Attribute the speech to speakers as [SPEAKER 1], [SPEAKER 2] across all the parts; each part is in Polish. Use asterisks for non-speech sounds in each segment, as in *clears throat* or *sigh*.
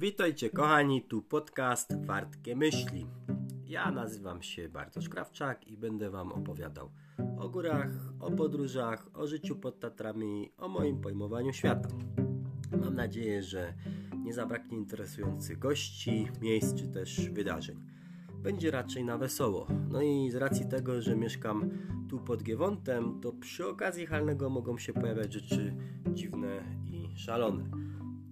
[SPEAKER 1] Witajcie kochani, tu podcast Wartkie Myśli. Ja nazywam się Bartosz Krawczak i będę Wam opowiadał o górach, o podróżach, o życiu pod Tatrami, o moim pojmowaniu świata. Mam nadzieję, że nie zabraknie interesujących gości, miejsc czy też wydarzeń. Będzie raczej na wesoło. No i z racji tego, że mieszkam tu pod Giewontem, to przy okazji halnego mogą się pojawiać rzeczy dziwne i szalone.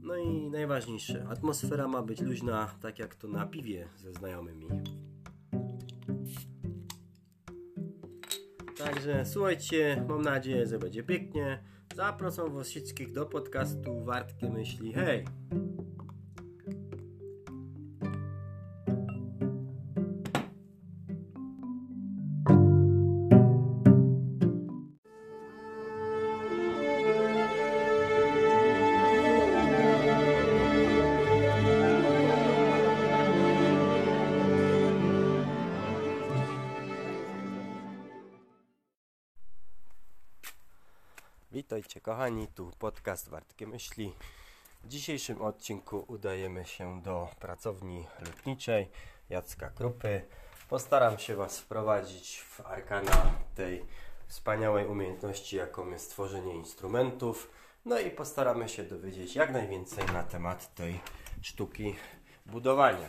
[SPEAKER 1] No i najważniejsze, atmosfera ma być luźna, tak jak to na piwie ze znajomymi. Także słuchajcie, mam nadzieję, że będzie pięknie. Zapraszam was wszystkich do podcastu Wartkie Myśli. Hej! Kochani, tu podcast Wartkie Myśli. W dzisiejszym odcinku udajemy się do pracowni lotniczej Jacka Krupy. Postaram się Was wprowadzić w arkana tej wspaniałej umiejętności, jaką jest tworzenie instrumentów. No i postaramy się dowiedzieć jak najwięcej na temat tej sztuki budowania.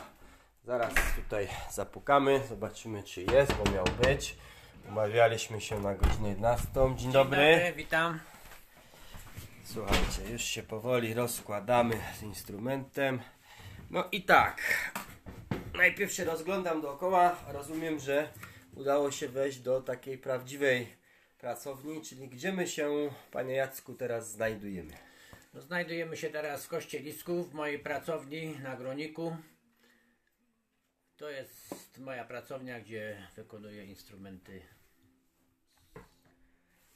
[SPEAKER 1] Zaraz tutaj zapukamy, zobaczymy czy jest, bo miał być. Umawialiśmy się na godzinę 11. Dzień dobry.
[SPEAKER 2] Dzień dobry, witam.
[SPEAKER 1] Słuchajcie, już się powoli rozkładamy z instrumentem. No i tak. Najpierw się rozglądam dookoła. Rozumiem, że udało się wejść do takiej prawdziwej pracowni, czyli gdzie my się, panie Jacku, teraz znajdujemy.
[SPEAKER 2] No, znajdujemy się teraz w Kościelisku, w mojej pracowni na Groniku. To jest moja pracownia, gdzie wykonuję instrumenty.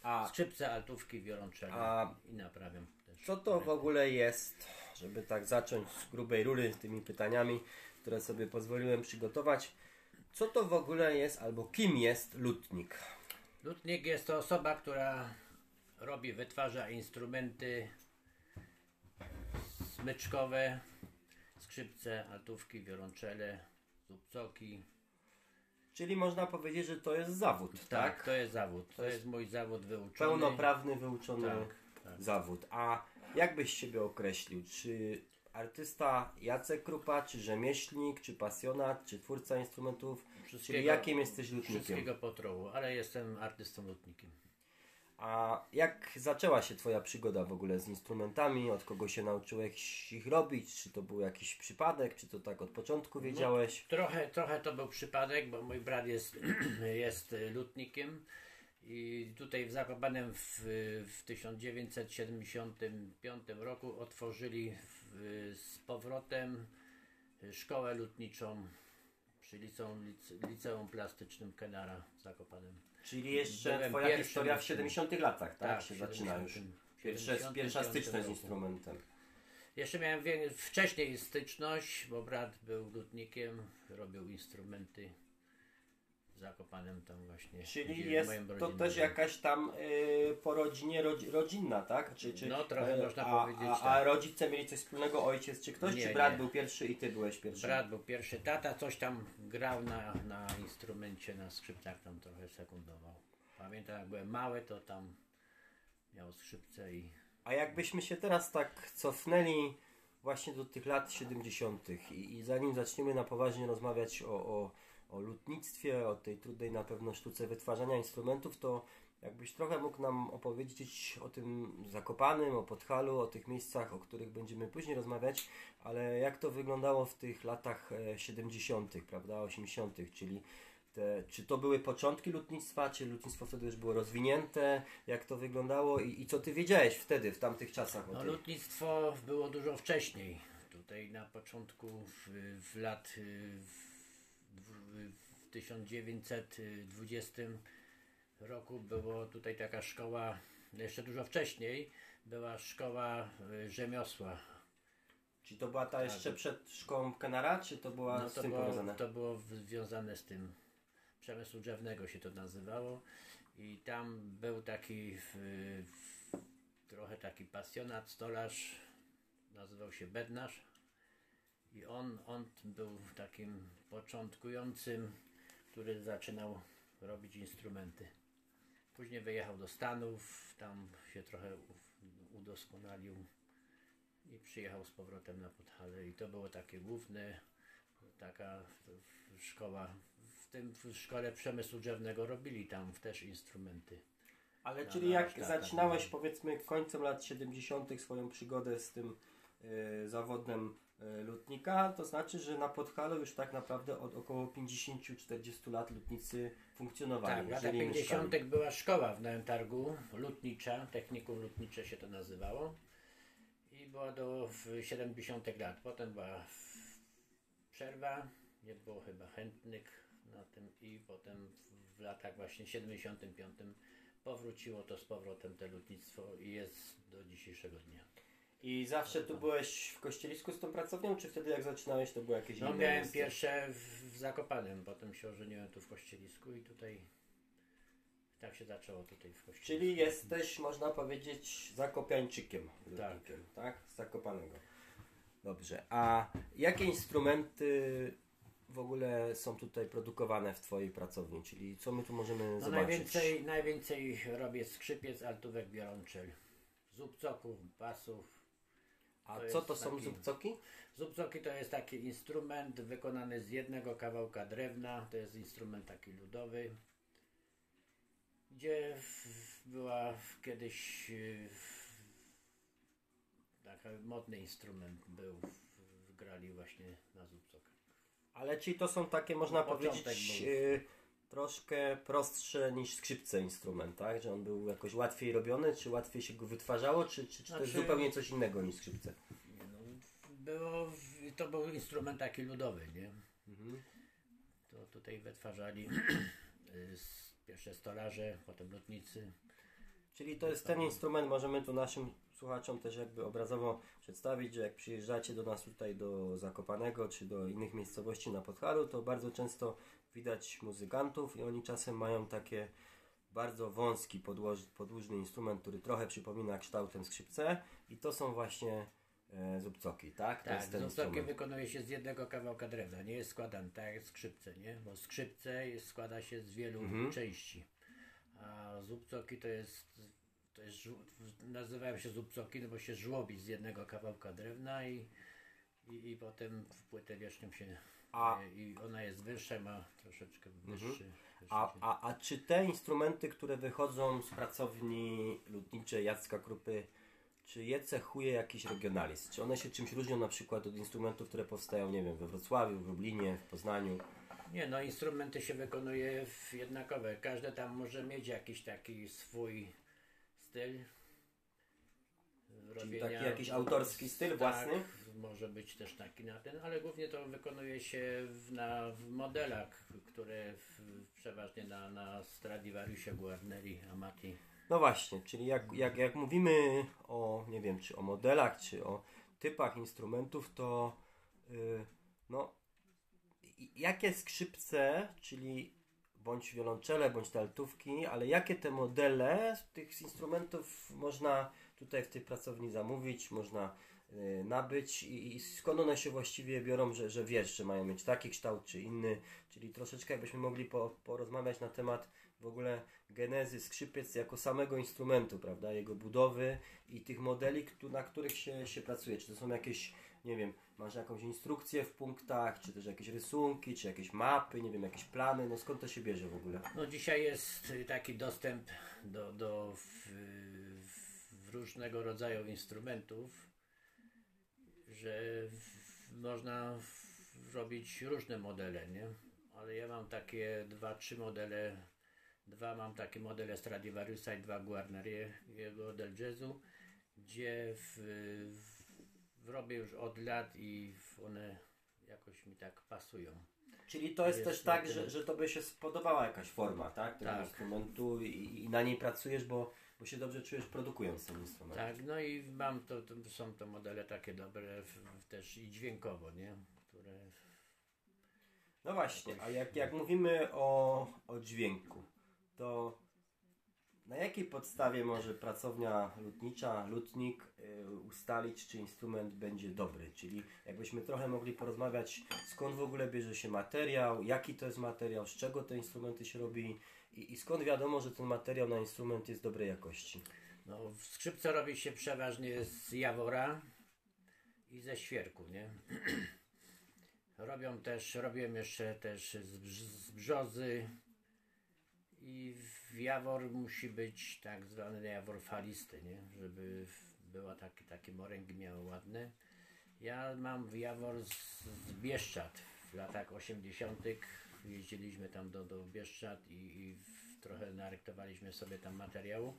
[SPEAKER 1] A
[SPEAKER 2] Skrzypce, altówki, wiolonczele
[SPEAKER 1] A-
[SPEAKER 2] i naprawiam też.
[SPEAKER 1] co to w ogóle jest, żeby tak zacząć z grubej rury tymi pytaniami, które sobie pozwoliłem przygotować. Co to w ogóle jest, albo kim jest lutnik?
[SPEAKER 2] Lutnik jest to osoba, która robi, wytwarza instrumenty smyczkowe, skrzypce, altówki, wiolonczele, zupcoki.
[SPEAKER 1] Czyli można powiedzieć, że to jest zawód, tak?
[SPEAKER 2] Tak, to jest zawód. To
[SPEAKER 1] jest
[SPEAKER 2] mój zawód wyuczony.
[SPEAKER 1] Pełnoprawny, wyuczony
[SPEAKER 2] Tak, tak.
[SPEAKER 1] zawód. A jak byś siebie określił? Czy artysta Jacek Krupa, czy rzemieślnik, czy pasjonat, czy twórca instrumentów? Czyli jakim jesteś lutnikiem?
[SPEAKER 2] Wszystkiego po trochu, ale jestem artystą lutnikiem.
[SPEAKER 1] A jak zaczęła się Twoja przygoda w ogóle z instrumentami? Od kogo się nauczyłeś ich robić? Czy to był jakiś przypadek? Czy to tak od początku wiedziałeś?
[SPEAKER 2] Trochę, trochę to był przypadek, bo mój brat jest, *clears throat* jest lutnikiem i tutaj w Zakopanem w, w 1975 roku otworzyli w, z powrotem szkołę lutniczą przy liceum, lice- liceum plastycznym Kenara w Zakopanem.
[SPEAKER 1] Czyli jeszcze Twoja historia w
[SPEAKER 2] uczniem.
[SPEAKER 1] 70 latach, tak?
[SPEAKER 2] Tak,
[SPEAKER 1] się zaczyna już.
[SPEAKER 2] 70
[SPEAKER 1] Pierwsze,
[SPEAKER 2] 75
[SPEAKER 1] pierwsza styczność z instrumentem.
[SPEAKER 2] Jeszcze miałem wcześniej styczność, bo brat był lutnikiem, robił instrumenty Zakopanem tam właśnie.
[SPEAKER 1] Czyli jest to też jakaś tam y, po rodzinie rodzi, rodzinna, tak? Czy, czy,
[SPEAKER 2] No, trochę
[SPEAKER 1] e,
[SPEAKER 2] można
[SPEAKER 1] a,
[SPEAKER 2] powiedzieć,
[SPEAKER 1] A, a
[SPEAKER 2] tak.
[SPEAKER 1] rodzice mieli coś wspólnego, ojciec czy ktoś?
[SPEAKER 2] Nie,
[SPEAKER 1] czy brat
[SPEAKER 2] nie.
[SPEAKER 1] był pierwszy i ty byłeś pierwszy?
[SPEAKER 2] Brat był pierwszy, tata coś tam grał na, na instrumencie, na skrzypcach tam trochę sekundował. Pamiętam jak byłem mały, to tam miał skrzypce i
[SPEAKER 1] A jakbyśmy się teraz tak cofnęli właśnie do tych lat 70. I, i zanim zaczniemy na poważnie rozmawiać o, o, o lutnictwie, o tej trudnej na pewno sztuce wytwarzania instrumentów, to jakbyś trochę mógł nam opowiedzieć o tym Zakopanym, o Podhalu, o tych miejscach, o których będziemy później rozmawiać, ale jak to wyglądało w tych latach e, 70., prawda, 80., czyli te, czy to były początki lutnictwa, czy lutnictwo wtedy już było rozwinięte, jak to wyglądało i, i co ty wiedziałeś wtedy, w tamtych czasach
[SPEAKER 2] No lutnictwo było dużo wcześniej. Tutaj na początku w, w lat w, w 1920 roku było tutaj taka szkoła, jeszcze dużo wcześniej była szkoła y, rzemiosła.
[SPEAKER 1] Czy to była ta jeszcze przed szkołą Kenara, czy to była
[SPEAKER 2] No
[SPEAKER 1] z
[SPEAKER 2] to
[SPEAKER 1] tym
[SPEAKER 2] było,
[SPEAKER 1] powiązane?
[SPEAKER 2] to było związane z tym. Przemysłu drzewnego się to nazywało. I tam był taki w, w, trochę taki pasjonat, stolarz, nazywał się Bednarz I on, on był takim początkującym, który zaczynał robić instrumenty. Później wyjechał do Stanów, tam się trochę udoskonalił i przyjechał z powrotem na Podhale. I to było takie główne, taka szkoła. W tym w szkole przemysłu drzewnego robili tam też instrumenty.
[SPEAKER 1] Ale
[SPEAKER 2] No,
[SPEAKER 1] czyli
[SPEAKER 2] no,
[SPEAKER 1] jak zaczynałeś powiedzmy końcem lat 70. swoją przygodę z tym e, zawodem lutnika, to znaczy, że na Podhalu już tak naprawdę od około 50-40 lat lutnicy funkcjonowali.
[SPEAKER 2] Tak, w latach
[SPEAKER 1] żyli,
[SPEAKER 2] 50.
[SPEAKER 1] mieszkali.
[SPEAKER 2] była szkoła w Nowym Targu, lutnicza, technikum lutnicze się to nazywało. I była do w 70 lat. Potem była przerwa, nie było chyba chętnych na tym i potem w latach właśnie 75 powróciło to z powrotem te lutnictwo i jest do dzisiejszego dnia.
[SPEAKER 1] I zawsze tu byłeś w kościelisku z tą pracownią, czy wtedy jak zaczynałeś to było jakieś
[SPEAKER 2] No
[SPEAKER 1] inne
[SPEAKER 2] miałem
[SPEAKER 1] miejsce?
[SPEAKER 2] pierwsze w, w Zakopanem, potem się ożeniłem tu w Kościelisku i tutaj tak się zaczęło tutaj w Kościelisku.
[SPEAKER 1] Czyli jesteś, można powiedzieć, zakopiańczykiem.
[SPEAKER 2] Tak.
[SPEAKER 1] tak? Z Zakopanego. Dobrze. A jakie instrumenty w ogóle są tutaj produkowane w Twojej pracowni? Czyli co my tu możemy
[SPEAKER 2] No
[SPEAKER 1] zobaczyć?
[SPEAKER 2] najwięcej, najwięcej robię skrzypiec, altówek, biorączel, zubcoków, basów.
[SPEAKER 1] A
[SPEAKER 2] to
[SPEAKER 1] co to są
[SPEAKER 2] taki-
[SPEAKER 1] zubcoki?
[SPEAKER 2] Zubcoki to jest taki instrument wykonany z jednego kawałka drewna, to jest instrument taki ludowy, gdzie była kiedyś y, taki modny instrument był, w- grali właśnie na zubcokach.
[SPEAKER 1] Ale czyli to są takie, można powiedzieć,
[SPEAKER 2] był.
[SPEAKER 1] Troszkę prostsze niż skrzypce instrument, tak? Że on był jakoś łatwiej robiony, czy łatwiej się go wytwarzało, czy, czy, czy to jest
[SPEAKER 2] Znaczy-
[SPEAKER 1] zupełnie coś innego niż skrzypce?
[SPEAKER 2] No, było, to był instrument taki ludowy, nie?
[SPEAKER 1] Mhm.
[SPEAKER 2] To tutaj wytwarzali y, pierwsze stolarze, potem lotnicy.
[SPEAKER 1] Czyli to jest ten instrument, możemy tu naszym słuchaczom też jakby obrazowo przedstawić, że jak przyjeżdżacie do nas tutaj do Zakopanego czy do innych miejscowości na Podhalu, to bardzo często widać muzykantów i oni czasem mają takie bardzo wąski, podłoż, podłużny instrument, który trochę przypomina kształtem skrzypce i to są właśnie e, zubcoki, tak?
[SPEAKER 2] Tak,
[SPEAKER 1] instrument.
[SPEAKER 2] wykonuje się z jednego kawałka drewna, nie jest składany tak jak skrzypce, nie? Bo skrzypce jest, składa się z wielu
[SPEAKER 1] Mhm.
[SPEAKER 2] części. A zubcoki to jest, to jest nazywają się zubcoki, no bo się żłobi z jednego kawałka drewna i, i, i potem w płytę wierzchnią się
[SPEAKER 1] A- Mhm.
[SPEAKER 2] i ona jest wyższa, ma troszeczkę wyższy. wyższy
[SPEAKER 1] A, a, a czy te instrumenty, które wychodzą z pracowni lutniczej Jacka Krupy, czy je cechuje jakiś regionalizm? Czy one się czymś różnią na przykład od instrumentów, które powstają, nie wiem, we Wrocławiu, w Lublinie, w Poznaniu?
[SPEAKER 2] Nie, no instrumenty się wykonuje w jednakowe. Każde tam może mieć jakiś taki swój styl.
[SPEAKER 1] Czyli taki jakiś autorski styl własny?
[SPEAKER 2] Może być też taki na ten, ale głównie to wykonuje się w, na, w modelach, które w, przeważnie na, na Stradivariusie, Guarneri, Amati.
[SPEAKER 1] No właśnie, czyli jak, jak, jak mówimy o, nie wiem, czy o modelach, czy o typach instrumentów, to yy, no, jakie skrzypce, czyli bądź wiolonczele, bądź te altówki, ale jakie te modele tych instrumentów można tutaj w tej pracowni zamówić, można nabyć i, skąd one się właściwie biorą, że, że wiesz, że mają mieć taki kształt czy inny, czyli troszeczkę jakbyśmy mogli po, porozmawiać na temat w ogóle genezy skrzypiec jako samego instrumentu, prawda, jego budowy i tych modeli, na których się, się pracuje. Czy to są jakieś, nie wiem, masz jakąś instrukcję w punktach, czy też jakieś rysunki, czy jakieś mapy, nie wiem, jakieś plany, no skąd to się bierze w ogóle?
[SPEAKER 2] No dzisiaj jest y, taki dostęp do, do w, w różnego rodzaju instrumentów, że można robić różne modele, nie? Ale ja mam takie dwa, trzy modele, dwa mam takie modele Stradivariusa i dwa Guarneriego del Jazzu, gdzie w, w, robię już od lat i one jakoś mi tak pasują.
[SPEAKER 1] Czyli to jest,
[SPEAKER 2] Jest
[SPEAKER 1] też tak,
[SPEAKER 2] tym-
[SPEAKER 1] że, że tobie się spodobała jakaś forma, tak, tego
[SPEAKER 2] Tak.
[SPEAKER 1] instrumentu i, i na niej pracujesz, bo, bo się dobrze czujesz produkując ten instrument.
[SPEAKER 2] Tak, no i mam to, to są to modele takie dobre w, w też i dźwiękowo, nie? Które
[SPEAKER 1] No właśnie, a jak, jak mówimy o, o dźwięku, to Na jakiej podstawie może pracownia lutnicza, lutnik y, ustalić, czy instrument będzie dobry? Czyli jakbyśmy trochę mogli porozmawiać, skąd w ogóle bierze się materiał, jaki to jest materiał, z czego te instrumenty się robi i, i skąd wiadomo, że ten materiał na instrument jest dobrej jakości?
[SPEAKER 2] No, skrzypce robi się przeważnie z jawora i ze świerku, nie? *clears throat* Robią też, robiłem jeszcze też z, z brzozy i jawor musi być tak zwany jawor falisty, nie? Żeby była takie, takie moręgi miały ładne. Ja mam jawor z, z Bieszczad w latach 80. jeździliśmy tam do, do Bieszczad i, i w, trochę narektowaliśmy sobie tam materiału.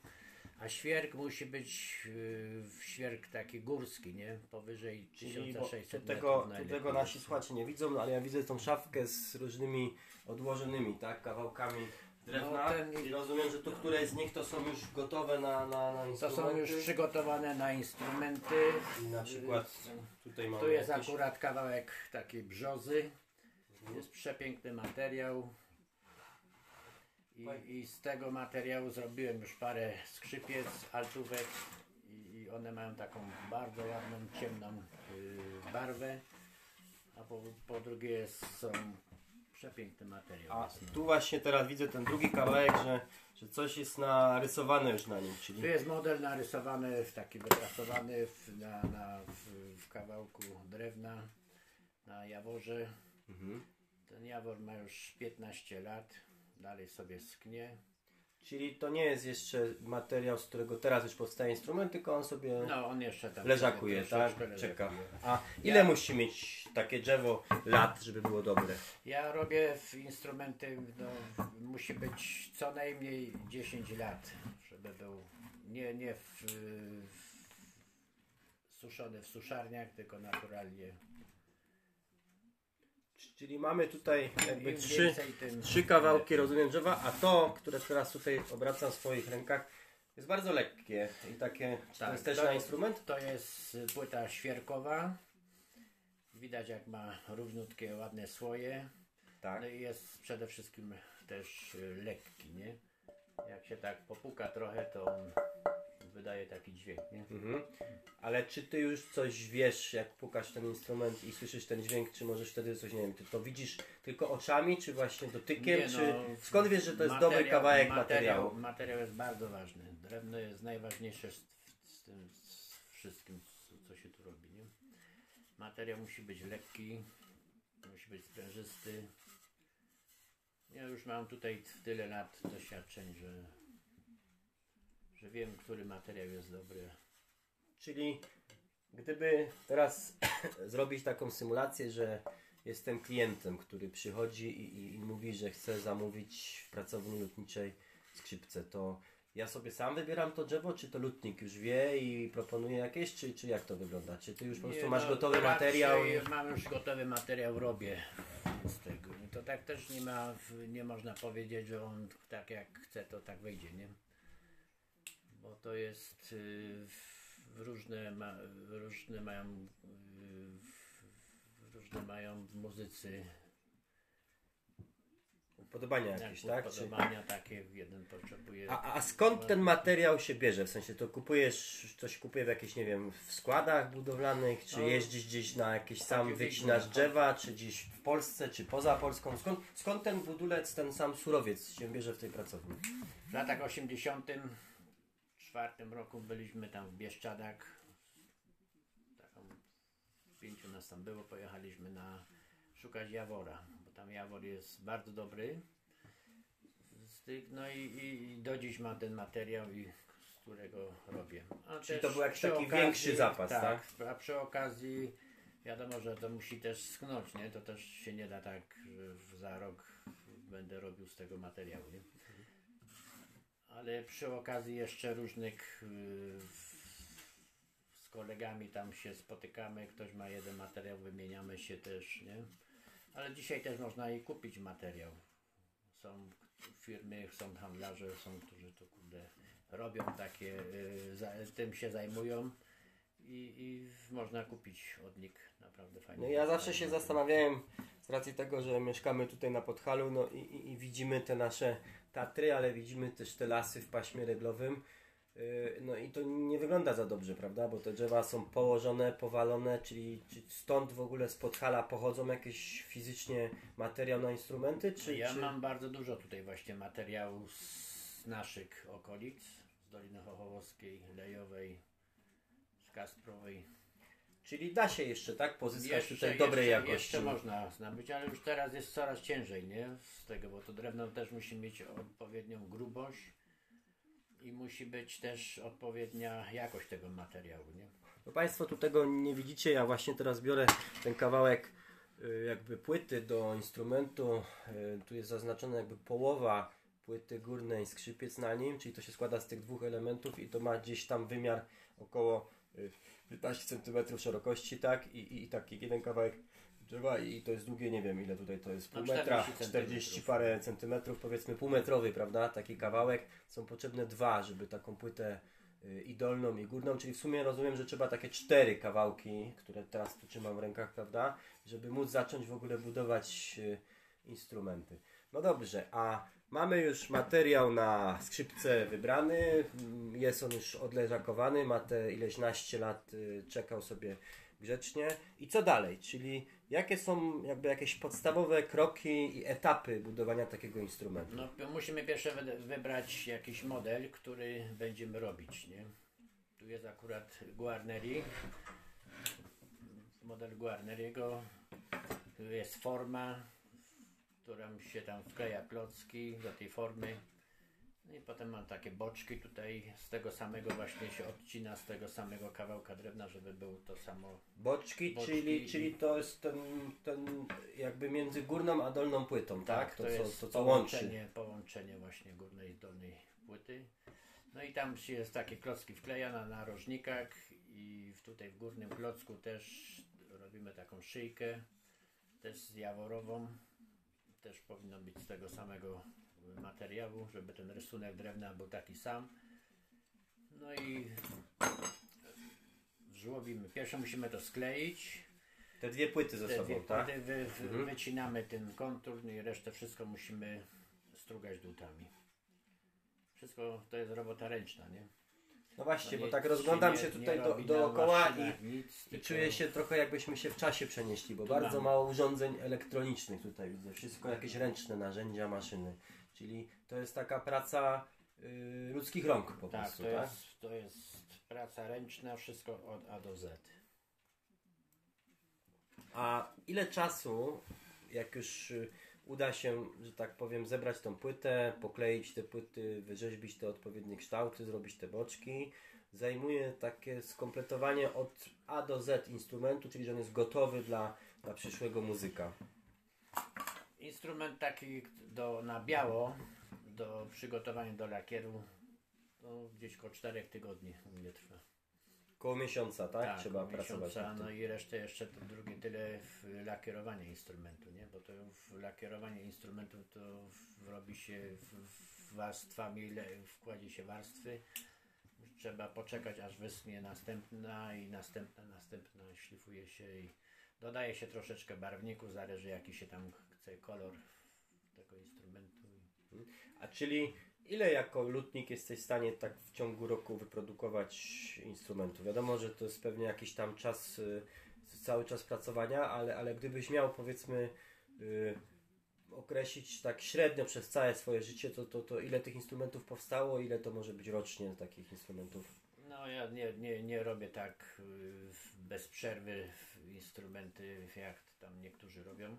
[SPEAKER 2] A świerk musi być yy, świerk taki górski, nie? Powyżej
[SPEAKER 1] Czyli bo
[SPEAKER 2] 1600
[SPEAKER 1] tu tego,
[SPEAKER 2] metrów
[SPEAKER 1] tego nasi słuchacze nie widzą, no ale ja widzę tą szafkę z różnymi odłożonymi, tak, kawałkami drewna
[SPEAKER 2] No, ten-
[SPEAKER 1] i rozumiem, że tu któreś z nich to są już gotowe na, na, na
[SPEAKER 2] To
[SPEAKER 1] instrumenty.
[SPEAKER 2] są już przygotowane na instrumenty.
[SPEAKER 1] I na przykład tutaj mamy
[SPEAKER 2] Tu jest akurat kawałek takiej brzozy. Jest przepiękny materiał. I, I z tego materiału zrobiłem już parę skrzypiec, altówek i, i one mają taką bardzo ładną, ciemną y, barwę. A po, po drugie są przepiękny materiał.
[SPEAKER 1] A
[SPEAKER 2] jest, no.
[SPEAKER 1] tu właśnie teraz widzę ten drugi kawałek, że, że coś jest narysowane już na nim, czyli
[SPEAKER 2] Tu jest model narysowany, w taki wypracowany w, na, na, w, w kawałku drewna na jaworze.
[SPEAKER 1] Mhm.
[SPEAKER 2] Ten jawor ma już 15 lat, dalej sobie sknie.
[SPEAKER 1] Czyli to nie jest jeszcze materiał, z którego teraz już powstaje instrument, tylko on sobie
[SPEAKER 2] No on jeszcze tam
[SPEAKER 1] leżakuje, tak?
[SPEAKER 2] troszeczkę
[SPEAKER 1] Czeka. A ile musi mieć takie drzewo lat, żeby było dobre?
[SPEAKER 2] Ja robię w instrumenty, no, musi być co najmniej 10 lat, żeby był nie, nie w, w, suszony w suszarniach, tylko naturalnie.
[SPEAKER 1] Czyli mamy tutaj jakby trzy, trzy kawałki, rozumiem, drzewa, a to, które teraz tutaj obracam w swoich rękach, jest bardzo lekkie i takie, czy to
[SPEAKER 2] Tak,
[SPEAKER 1] jest też
[SPEAKER 2] to
[SPEAKER 1] na instrument?
[SPEAKER 2] To jest płyta świerkowa. Widać jak ma równiutkie, ładne słoje.
[SPEAKER 1] Tak.
[SPEAKER 2] No i jest przede wszystkim też lekki, nie? Jak się tak popuka trochę, to on wydaje taki dźwięk, nie?
[SPEAKER 1] Mhm. Ale czy ty już coś wiesz, jak pukasz ten instrument i słyszysz ten dźwięk, czy możesz wtedy coś, nie wiem, ty to widzisz tylko oczami, czy właśnie dotykiem,
[SPEAKER 2] Nie,
[SPEAKER 1] czy
[SPEAKER 2] no,
[SPEAKER 1] skąd wiesz, że to jest dobry
[SPEAKER 2] materiał-
[SPEAKER 1] kawałek materiału?
[SPEAKER 2] Materiał jest bardzo ważny. Drewno jest najważniejsze z, z tym z wszystkim, co, co się tu robi, nie? Materiał musi być lekki, musi być sprężysty. Ja już mam tutaj tyle lat doświadczeń, że, że wiem, który materiał jest dobry.
[SPEAKER 1] Czyli gdyby teraz *coughs* zrobić taką symulację, że jestem klientem, który przychodzi i, i, i mówi, że chce zamówić w pracowni lutniczej skrzypce, to ja sobie sam wybieram to drzewo, czy to lutnik już wie i proponuje jakieś, czy, czy jak to wygląda? Czy ty już po prostu
[SPEAKER 2] Nie,
[SPEAKER 1] masz
[SPEAKER 2] no,
[SPEAKER 1] gotowy materiał?
[SPEAKER 2] Mam już gotowy materiał, robię z tego. To tak też nie ma, nie można powiedzieć, że on tak jak chce, to tak wyjdzie, nie? Bo to jest y, w- różne, ma, różne mają y, w- różne mają muzycy
[SPEAKER 1] Upodobania
[SPEAKER 2] jak
[SPEAKER 1] jakieś, tak? Czy...
[SPEAKER 2] upodobania takie, jeden potrzebuje
[SPEAKER 1] A, a skąd ten materiał się bierze? W sensie to kupujesz, coś kupuje w jakichś, nie wiem, w składach budowlanych, czy
[SPEAKER 2] No.
[SPEAKER 1] jeździsz gdzieś na jakieś sam wycinasz drzewa, czy gdzieś w Polsce, czy poza Polską? Skąd, skąd ten budulec, ten sam surowiec się bierze w tej pracowni?
[SPEAKER 2] W latach 84 roku byliśmy tam w Bieszczadach. Taką, pięciu nas tam było, pojechaliśmy na szukać Jawora, bo tam Jawor jest bardzo dobry. No i, i, i do dziś mam ten materiał, i, z którego robię. A
[SPEAKER 1] Czyli to był jakiś taki większy zapas, tak?
[SPEAKER 2] A przy okazji wiadomo, że to musi też schnąć, nie? To też się nie da tak, że za rok będę robił z tego materiału, nie? Ale przy okazji jeszcze różnych yy, z kolegami tam się spotykamy, ktoś ma jeden materiał, wymieniamy się też, nie? Ale dzisiaj też można i kupić materiał. Są firmy, są handlarze, są, którzy to kurde robią takie, za, tym się zajmują i, i, można kupić odnik naprawdę fajny.
[SPEAKER 1] No ja zawsze się zastanawiałem z racji tego, że mieszkamy tutaj na Podhalu no i, i, i widzimy te nasze Tatry, ale widzimy też te lasy w paśmie reglowym. Yy, No i to nie wygląda za dobrze, prawda? Bo te drzewa są położone, powalone, czyli czy stąd w ogóle z Podhala pochodzą jakieś fizycznie materiał na instrumenty? Czy,
[SPEAKER 2] Ja
[SPEAKER 1] czy...
[SPEAKER 2] mam bardzo dużo tutaj właśnie materiału z naszych okolic, z Doliny Chochołowskiej, Lejowej, Kasprowej.
[SPEAKER 1] Czyli da się jeszcze, tak? Pozyskać
[SPEAKER 2] Jeszcze,
[SPEAKER 1] tutaj dobrej
[SPEAKER 2] jeszcze,
[SPEAKER 1] jakości.
[SPEAKER 2] jeszcze można zdobyć, ale już teraz jest coraz ciężej, nie? Z tego, bo to drewno też musi mieć odpowiednią grubość i musi być też odpowiednia jakość tego materiału, nie?
[SPEAKER 1] No Państwo tu tego nie widzicie, ja właśnie teraz biorę ten kawałek y, jakby płyty do instrumentu. Y, Tu jest zaznaczona jakby połowa płyty górnej, skrzypiec na nim, czyli to się składa z tych dwóch elementów i to ma gdzieś tam wymiar około 15 cm szerokości, tak? I, i, taki jeden kawałek drzewa i to jest długie, nie wiem ile tutaj to jest,
[SPEAKER 2] No,
[SPEAKER 1] pół metra,
[SPEAKER 2] 40
[SPEAKER 1] 40 parę centymetrów, powiedzmy półmetrowy, prawda? Taki kawałek. Są potrzebne dwa, żeby taką płytę y, i dolną i górną, czyli w sumie rozumiem, że trzeba takie cztery kawałki, które teraz tu trzymam w rękach, prawda? Żeby móc zacząć w ogóle budować y, instrumenty. No dobrze, a mamy już materiał na skrzypce wybrany, jest on już odleżakowany, ma te ileś naście lat, y, czekał sobie grzecznie. I co dalej? Czyli jakie są jakby jakieś podstawowe kroki i etapy budowania takiego instrumentu?
[SPEAKER 2] No, musimy pierwsze wy- wybrać jakiś model, który będziemy robić, nie? Tu jest akurat Guarneri. Model Guarneriego. Tu jest forma, którą się tam wkleja klocki do tej formy. No i potem mam takie boczki tutaj z tego samego właśnie się odcina z tego samego kawałka drewna, żeby był to samo.
[SPEAKER 1] Boczki,
[SPEAKER 2] Boczki
[SPEAKER 1] czyli,
[SPEAKER 2] i-
[SPEAKER 1] czyli to jest ten, ten jakby między górną a dolną płytą, tak?
[SPEAKER 2] to,
[SPEAKER 1] To,
[SPEAKER 2] jest
[SPEAKER 1] co, to co łączy.
[SPEAKER 2] połączenie, połączenie właśnie górnej i dolnej płyty. No i tam się jest takie klocki wkleja na narożnikach i tutaj w górnym klocku też robimy taką szyjkę, też z jaworową. Też powinno być z tego samego materiału, żeby ten rysunek drewna był taki sam. No i żłobimy. Pierwsze musimy to skleić.
[SPEAKER 1] Te dwie płyty ze
[SPEAKER 2] Te
[SPEAKER 1] sobą,
[SPEAKER 2] dwie
[SPEAKER 1] tak?
[SPEAKER 2] płyty wy, wy,
[SPEAKER 1] Mhm.
[SPEAKER 2] wycinamy ten kontur no i resztę wszystko musimy strugać dłutami. Wszystko to jest robota ręczna, nie?
[SPEAKER 1] No właśnie,
[SPEAKER 2] No
[SPEAKER 1] bo tak rozglądam się
[SPEAKER 2] nie
[SPEAKER 1] tutaj do, dookoła i,
[SPEAKER 2] nic,
[SPEAKER 1] i czuję się trochę jakbyśmy się w czasie przenieśli, bo bardzo
[SPEAKER 2] mamy.
[SPEAKER 1] mało urządzeń elektronicznych tutaj widzę. Wszystko jakieś ręczne narzędzia, maszyny. Czyli to jest taka praca y, ludzkich rąk po
[SPEAKER 2] Tak,
[SPEAKER 1] prostu,
[SPEAKER 2] to
[SPEAKER 1] tak?
[SPEAKER 2] jest, to jest praca ręczna, wszystko od A do Z.
[SPEAKER 1] A ile czasu, jak już y, uda się, że tak powiem, zebrać tą płytę, pokleić te płyty, wyrzeźbić te odpowiednie kształty, zrobić te boczki, zajmuje takie skompletowanie od A do Z instrumentu, czyli że on jest gotowy dla, dla przyszłego muzyka.
[SPEAKER 2] Instrument taki do, na biało, do przygotowania do lakieru, no, gdzieś około 4 tygodni u mnie trwa.
[SPEAKER 1] Koło miesiąca, tak? Trzeba
[SPEAKER 2] około
[SPEAKER 1] pracować.
[SPEAKER 2] miesiąca, no i resztę jeszcze to drugie tyle w lakierowanie instrumentu, nie? Bo to w lakierowanie instrumentu to w, robi się w, w warstwami, le- wkładzie się warstwy. Trzeba poczekać aż wyschnie następna i następna, następna, szlifuje się i dodaje się troszeczkę barwniku, zależy jaki się tam chce kolor tego instrumentu.
[SPEAKER 1] A czyli ile jako lutnik jesteś w stanie tak w ciągu roku wyprodukować instrumentów? Wiadomo, że to jest pewnie jakiś tam czas, y, cały czas pracowania, ale, ale gdybyś miał powiedzmy y, określić tak średnio przez całe swoje życie, to, to, to ile tych instrumentów powstało, ile to może być rocznie takich instrumentów?
[SPEAKER 2] No ja nie, nie, nie robię tak y, bez przerwy instrumenty, jak tam niektórzy robią.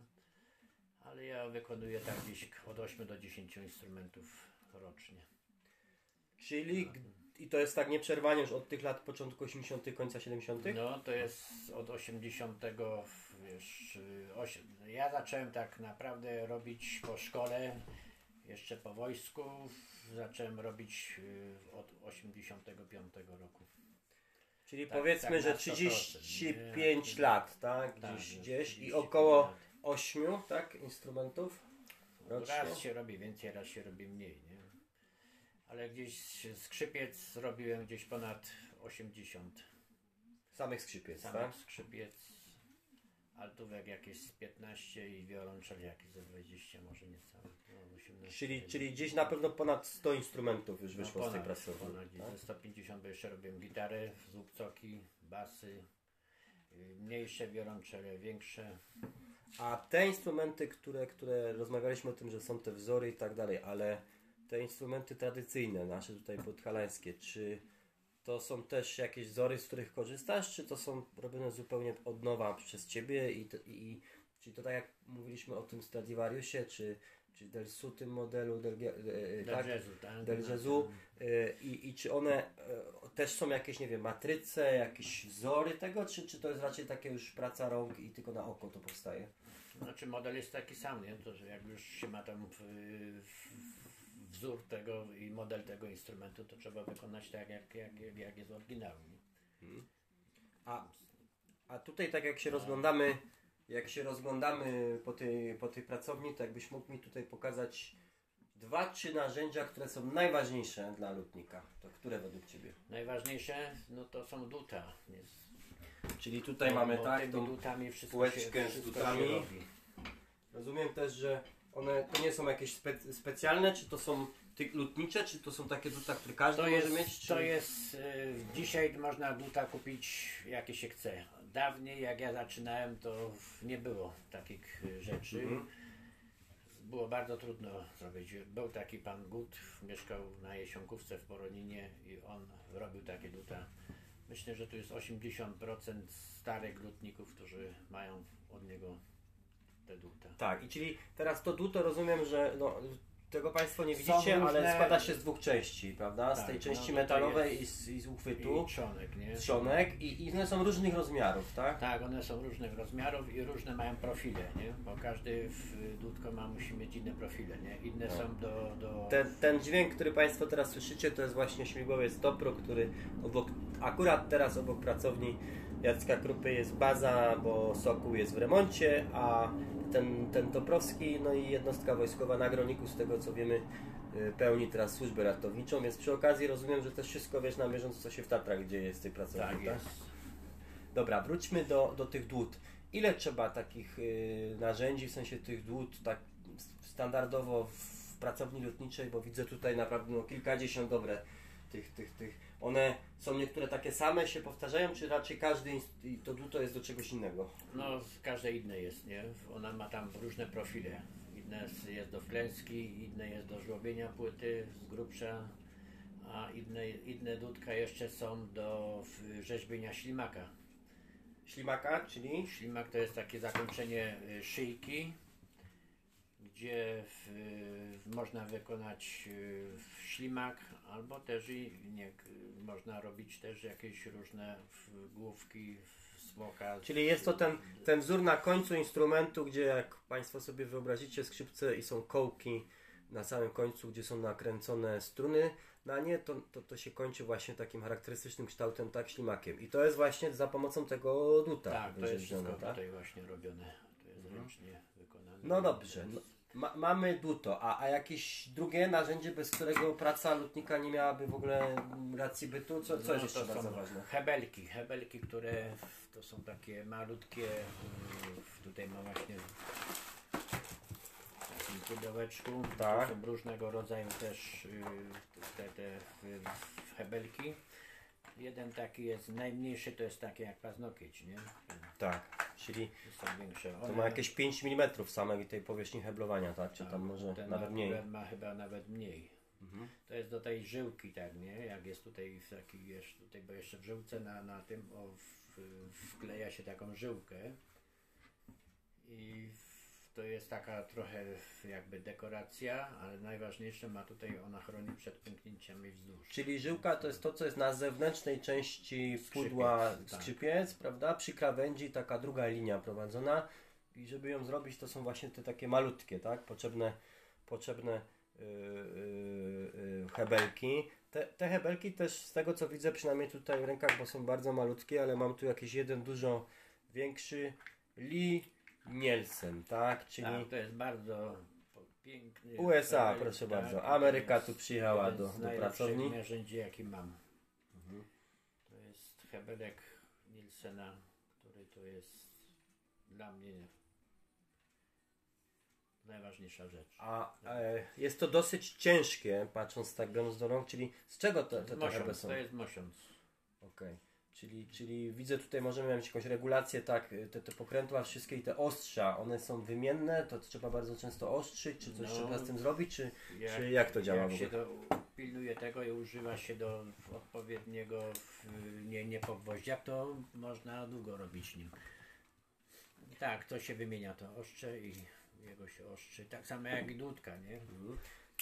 [SPEAKER 2] Ale ja wykonuję tak gdzieś od 8 do 10 instrumentów rocznie.
[SPEAKER 1] Czyli g- i to jest tak nieprzerwanie już od tych lat początku 80., końca 70.
[SPEAKER 2] No to jest od 80, wiesz, y, osiem- ja zacząłem tak naprawdę robić po szkole, jeszcze po wojsku, zacząłem robić y, od 85 roku.
[SPEAKER 1] Czyli
[SPEAKER 2] Tak,
[SPEAKER 1] powiedzmy,
[SPEAKER 2] tak
[SPEAKER 1] że
[SPEAKER 2] na 100%,
[SPEAKER 1] 35
[SPEAKER 2] nie?
[SPEAKER 1] lat, tak?
[SPEAKER 2] Tak,
[SPEAKER 1] Gdzieś,
[SPEAKER 2] już
[SPEAKER 1] gdzieś i
[SPEAKER 2] 35
[SPEAKER 1] około
[SPEAKER 2] lat.
[SPEAKER 1] 8, tak? Instrumentów rocznie.
[SPEAKER 2] Raz się robi więcej, raz się robi mniej, nie? Ale gdzieś skrzypiec zrobiłem gdzieś ponad 80.
[SPEAKER 1] Samych skrzypiec,
[SPEAKER 2] samych
[SPEAKER 1] tak?
[SPEAKER 2] skrzypiec, altówek jakieś z 15 i wiolonczel jakieś ze 20, może niecałe. No, 18,
[SPEAKER 1] Czyli, czyli gdzieś na pewno ponad 100 instrumentów już
[SPEAKER 2] no,
[SPEAKER 1] wyszło z tej
[SPEAKER 2] ponad,
[SPEAKER 1] pracowni.
[SPEAKER 2] ponad
[SPEAKER 1] tak?
[SPEAKER 2] ze 150, bo jeszcze robiłem gitary, złupcoki, basy, y, mniejsze wiolonczele, większe.
[SPEAKER 1] A te instrumenty, które, które rozmawialiśmy o tym, że są te wzory i tak dalej, ale te instrumenty tradycyjne, nasze tutaj podhalańskie, czy to są też jakieś wzory, z których korzystasz, czy to są robione zupełnie od nowa przez Ciebie i, to- i, to tak jak mówiliśmy o tym Stradivariusie, czy, czy Del Su tym modelu, Del, Ge- e, e,
[SPEAKER 2] Del
[SPEAKER 1] tak?
[SPEAKER 2] jazzu, tak?
[SPEAKER 1] Del Jazzu e, i, i czy one e, też są jakieś, nie wiem, matryce, jakieś wzory tego, czy, czy to jest raczej takie już praca rąk i tylko na oko to powstaje?
[SPEAKER 2] Znaczy model jest taki sam, nie? To, że jak już się ma tam w, w, wzór tego i model tego instrumentu, to trzeba wykonać tak, jak, jak, jak, jak jest oryginał. Nie?
[SPEAKER 1] A, a tutaj tak jak się rozglądamy, jak się rozglądamy po tej, po tej pracowni, to jakbyś mógł mi tutaj pokazać dwa, trzy narzędzia, które są najważniejsze dla lutnika. To które według Ciebie?
[SPEAKER 2] Najważniejsze, no to są duta. Nie?
[SPEAKER 1] Czyli tutaj mamy
[SPEAKER 2] Bo
[SPEAKER 1] tak,
[SPEAKER 2] tymi
[SPEAKER 1] tą,
[SPEAKER 2] dutami wszystko się,
[SPEAKER 1] z
[SPEAKER 2] wszystko
[SPEAKER 1] dutami.
[SPEAKER 2] się robi.
[SPEAKER 1] rozumiem też, że one to nie są jakieś spe, specjalne, czy to są lutnicze, czy to są takie duta, które każdy
[SPEAKER 2] To
[SPEAKER 1] może
[SPEAKER 2] jest,
[SPEAKER 1] mieć? Czy...
[SPEAKER 2] to jest, y, dzisiaj można duta kupić jakie się chce. Dawniej jak ja zaczynałem, to nie było takich y, rzeczy.
[SPEAKER 1] Mhm.
[SPEAKER 2] Było bardzo trudno zrobić. Był taki pan Gut, mieszkał na Jesionkówce w Poroninie i on robił takie duta. Myślę, że tu jest 80% starych lutników, którzy mają od niego te.
[SPEAKER 1] Tak, i czyli teraz to duto rozumiem, że no, tego Państwo nie widzicie, ale
[SPEAKER 2] różne-
[SPEAKER 1] składa się z dwóch części, prawda? Z
[SPEAKER 2] Tak,
[SPEAKER 1] tej
[SPEAKER 2] no
[SPEAKER 1] części
[SPEAKER 2] tutaj
[SPEAKER 1] metalowej i z, i z uchwytu,
[SPEAKER 2] I trzonek, nie?
[SPEAKER 1] trzonek i, i one są różnych rozmiarów, tak?
[SPEAKER 2] Tak, one są różnych rozmiarów i różne mają profile, nie? Bo każdy w dudko ma, musi mieć inne profile, nie? Inne
[SPEAKER 1] No.
[SPEAKER 2] są do... do...
[SPEAKER 1] Ten, ten dźwięk, który Państwo teraz słyszycie, to jest właśnie śmigłowiec Topro, który obok, akurat teraz obok pracowni Jacka Krupy jest baza, bo Sokół jest w remoncie, a ten, ten Toprowski, no i jednostka wojskowa na Groniku, z tego co wiemy, y, pełni teraz służbę ratowniczą, więc przy okazji rozumiem, że też wszystko wiesz na bieżąco, co się w Tatrach dzieje z tej pracowni,
[SPEAKER 2] tak
[SPEAKER 1] tak? Dobra, wróćmy do, do tych dłut. Ile trzeba takich y, narzędzi, w sensie tych dłut, tak standardowo w pracowni lotniczej, bo widzę tutaj naprawdę no, kilkadziesiąt dobre tych, tych, tych. One są niektóre takie same, się powtarzają, czy raczej każdy inst- i to dłuto jest do czegoś innego?
[SPEAKER 2] No, każde inne jest, nie? Ona ma tam różne profile. Inne jest do wklęski, inne jest do żłobienia płyty z grubsza, a inne, inne dudka jeszcze są do rzeźbienia ślimaka.
[SPEAKER 1] Ślimaka, czyli?
[SPEAKER 2] Ślimak to jest takie zakończenie y, szyjki, gdzie w, w, można wykonać y, ślimak, albo też i nie, można robić też jakieś różne główki smoka.
[SPEAKER 1] Czyli jest to ten, ten wzór na końcu instrumentu, gdzie jak Państwo sobie wyobrazicie skrzypce i są kołki na samym końcu, gdzie są nakręcone struny na nie, to, to, to się kończy właśnie takim charakterystycznym kształtem, tak, ślimakiem. I to jest właśnie za pomocą tego duta
[SPEAKER 2] Tak, to jest wszystko
[SPEAKER 1] tak?
[SPEAKER 2] tutaj właśnie robione. To jest ręcznie wykonane.
[SPEAKER 1] No dobrze. No, ma, mamy duto, a, a jakieś drugie narzędzie, bez którego praca lutnika nie miałaby w ogóle racji bytu? Co, co
[SPEAKER 2] no,
[SPEAKER 1] jest jeszcze
[SPEAKER 2] to
[SPEAKER 1] bardzo ważne?
[SPEAKER 2] Hebelki, hebelki, które to są takie malutkie, tutaj mam właśnie w takim pudełeczku,
[SPEAKER 1] Tak.
[SPEAKER 2] to są różnego rodzaju też y, te, te hebelki. Jeden taki jest najmniejszy, to jest taki jak paznokieć, nie?
[SPEAKER 1] Tak, czyli
[SPEAKER 2] Są większe.
[SPEAKER 1] to
[SPEAKER 2] One-
[SPEAKER 1] ma jakieś 5 mm samej tej powierzchni heblowania, tak? Czy tam może
[SPEAKER 2] ten
[SPEAKER 1] nawet mniej?
[SPEAKER 2] akurat ma chyba nawet mniej.
[SPEAKER 1] Mhm.
[SPEAKER 2] To jest do tej żyłki, tak, nie? Jak jest tutaj w taki, jeszcze tutaj, bo jeszcze w żyłce na, na tym o, w, wkleja się taką żyłkę i w, to jest taka trochę jakby dekoracja, ale najważniejsze ma tutaj, ona chroni przed pęknięciami wzdłuż.
[SPEAKER 1] Czyli żyłka to jest to, co jest na zewnętrznej części pudła
[SPEAKER 2] Skrzypiec, tak.
[SPEAKER 1] skrzypiec, prawda? Przy krawędzi taka druga linia prowadzona i żeby ją zrobić, to są właśnie te takie malutkie, tak? Potrzebne, potrzebne yy, yy, hebelki. Te, te hebelki też z tego, co widzę, przynajmniej tutaj w rękach, bo są bardzo malutkie, ale mam tu jakiś jeden dużo większy Lee Nielsen, tak? Czyli
[SPEAKER 2] Tak, to jest bardzo piękny.
[SPEAKER 1] USA,
[SPEAKER 2] hebel,
[SPEAKER 1] proszę
[SPEAKER 2] tak,
[SPEAKER 1] bardzo.
[SPEAKER 2] to
[SPEAKER 1] Ameryka tu przyjechała do-
[SPEAKER 2] z
[SPEAKER 1] do pracowni.
[SPEAKER 2] narzędzi, jaki mam. To jest hebelek Nielsena, który to jest dla mnie najważniejsza rzecz.
[SPEAKER 1] A e, jest to dosyć ciężkie, patrząc tak biorąc do rąk, czyli z czego te, te, te
[SPEAKER 2] Mosiąc,
[SPEAKER 1] są?
[SPEAKER 2] to jest mosiąc.
[SPEAKER 1] Okej. Czyli, czyli widzę tutaj możemy mieć jakąś regulację, tak, te, te pokrętła wszystkie i te ostrza, one są wymienne, to trzeba bardzo często ostrzyć, czy coś
[SPEAKER 2] No.
[SPEAKER 1] trzeba z tym zrobić, czy, czy jak to działa
[SPEAKER 2] Jak
[SPEAKER 1] w
[SPEAKER 2] się
[SPEAKER 1] ogóle?
[SPEAKER 2] do, pilnuje tego i używa się do odpowiedniego nie, nie po gwoździach, to można długo robić nim. Tak, to się wymienia to ostrze i jego się ostrzy. Tak samo jak i dudka, nie?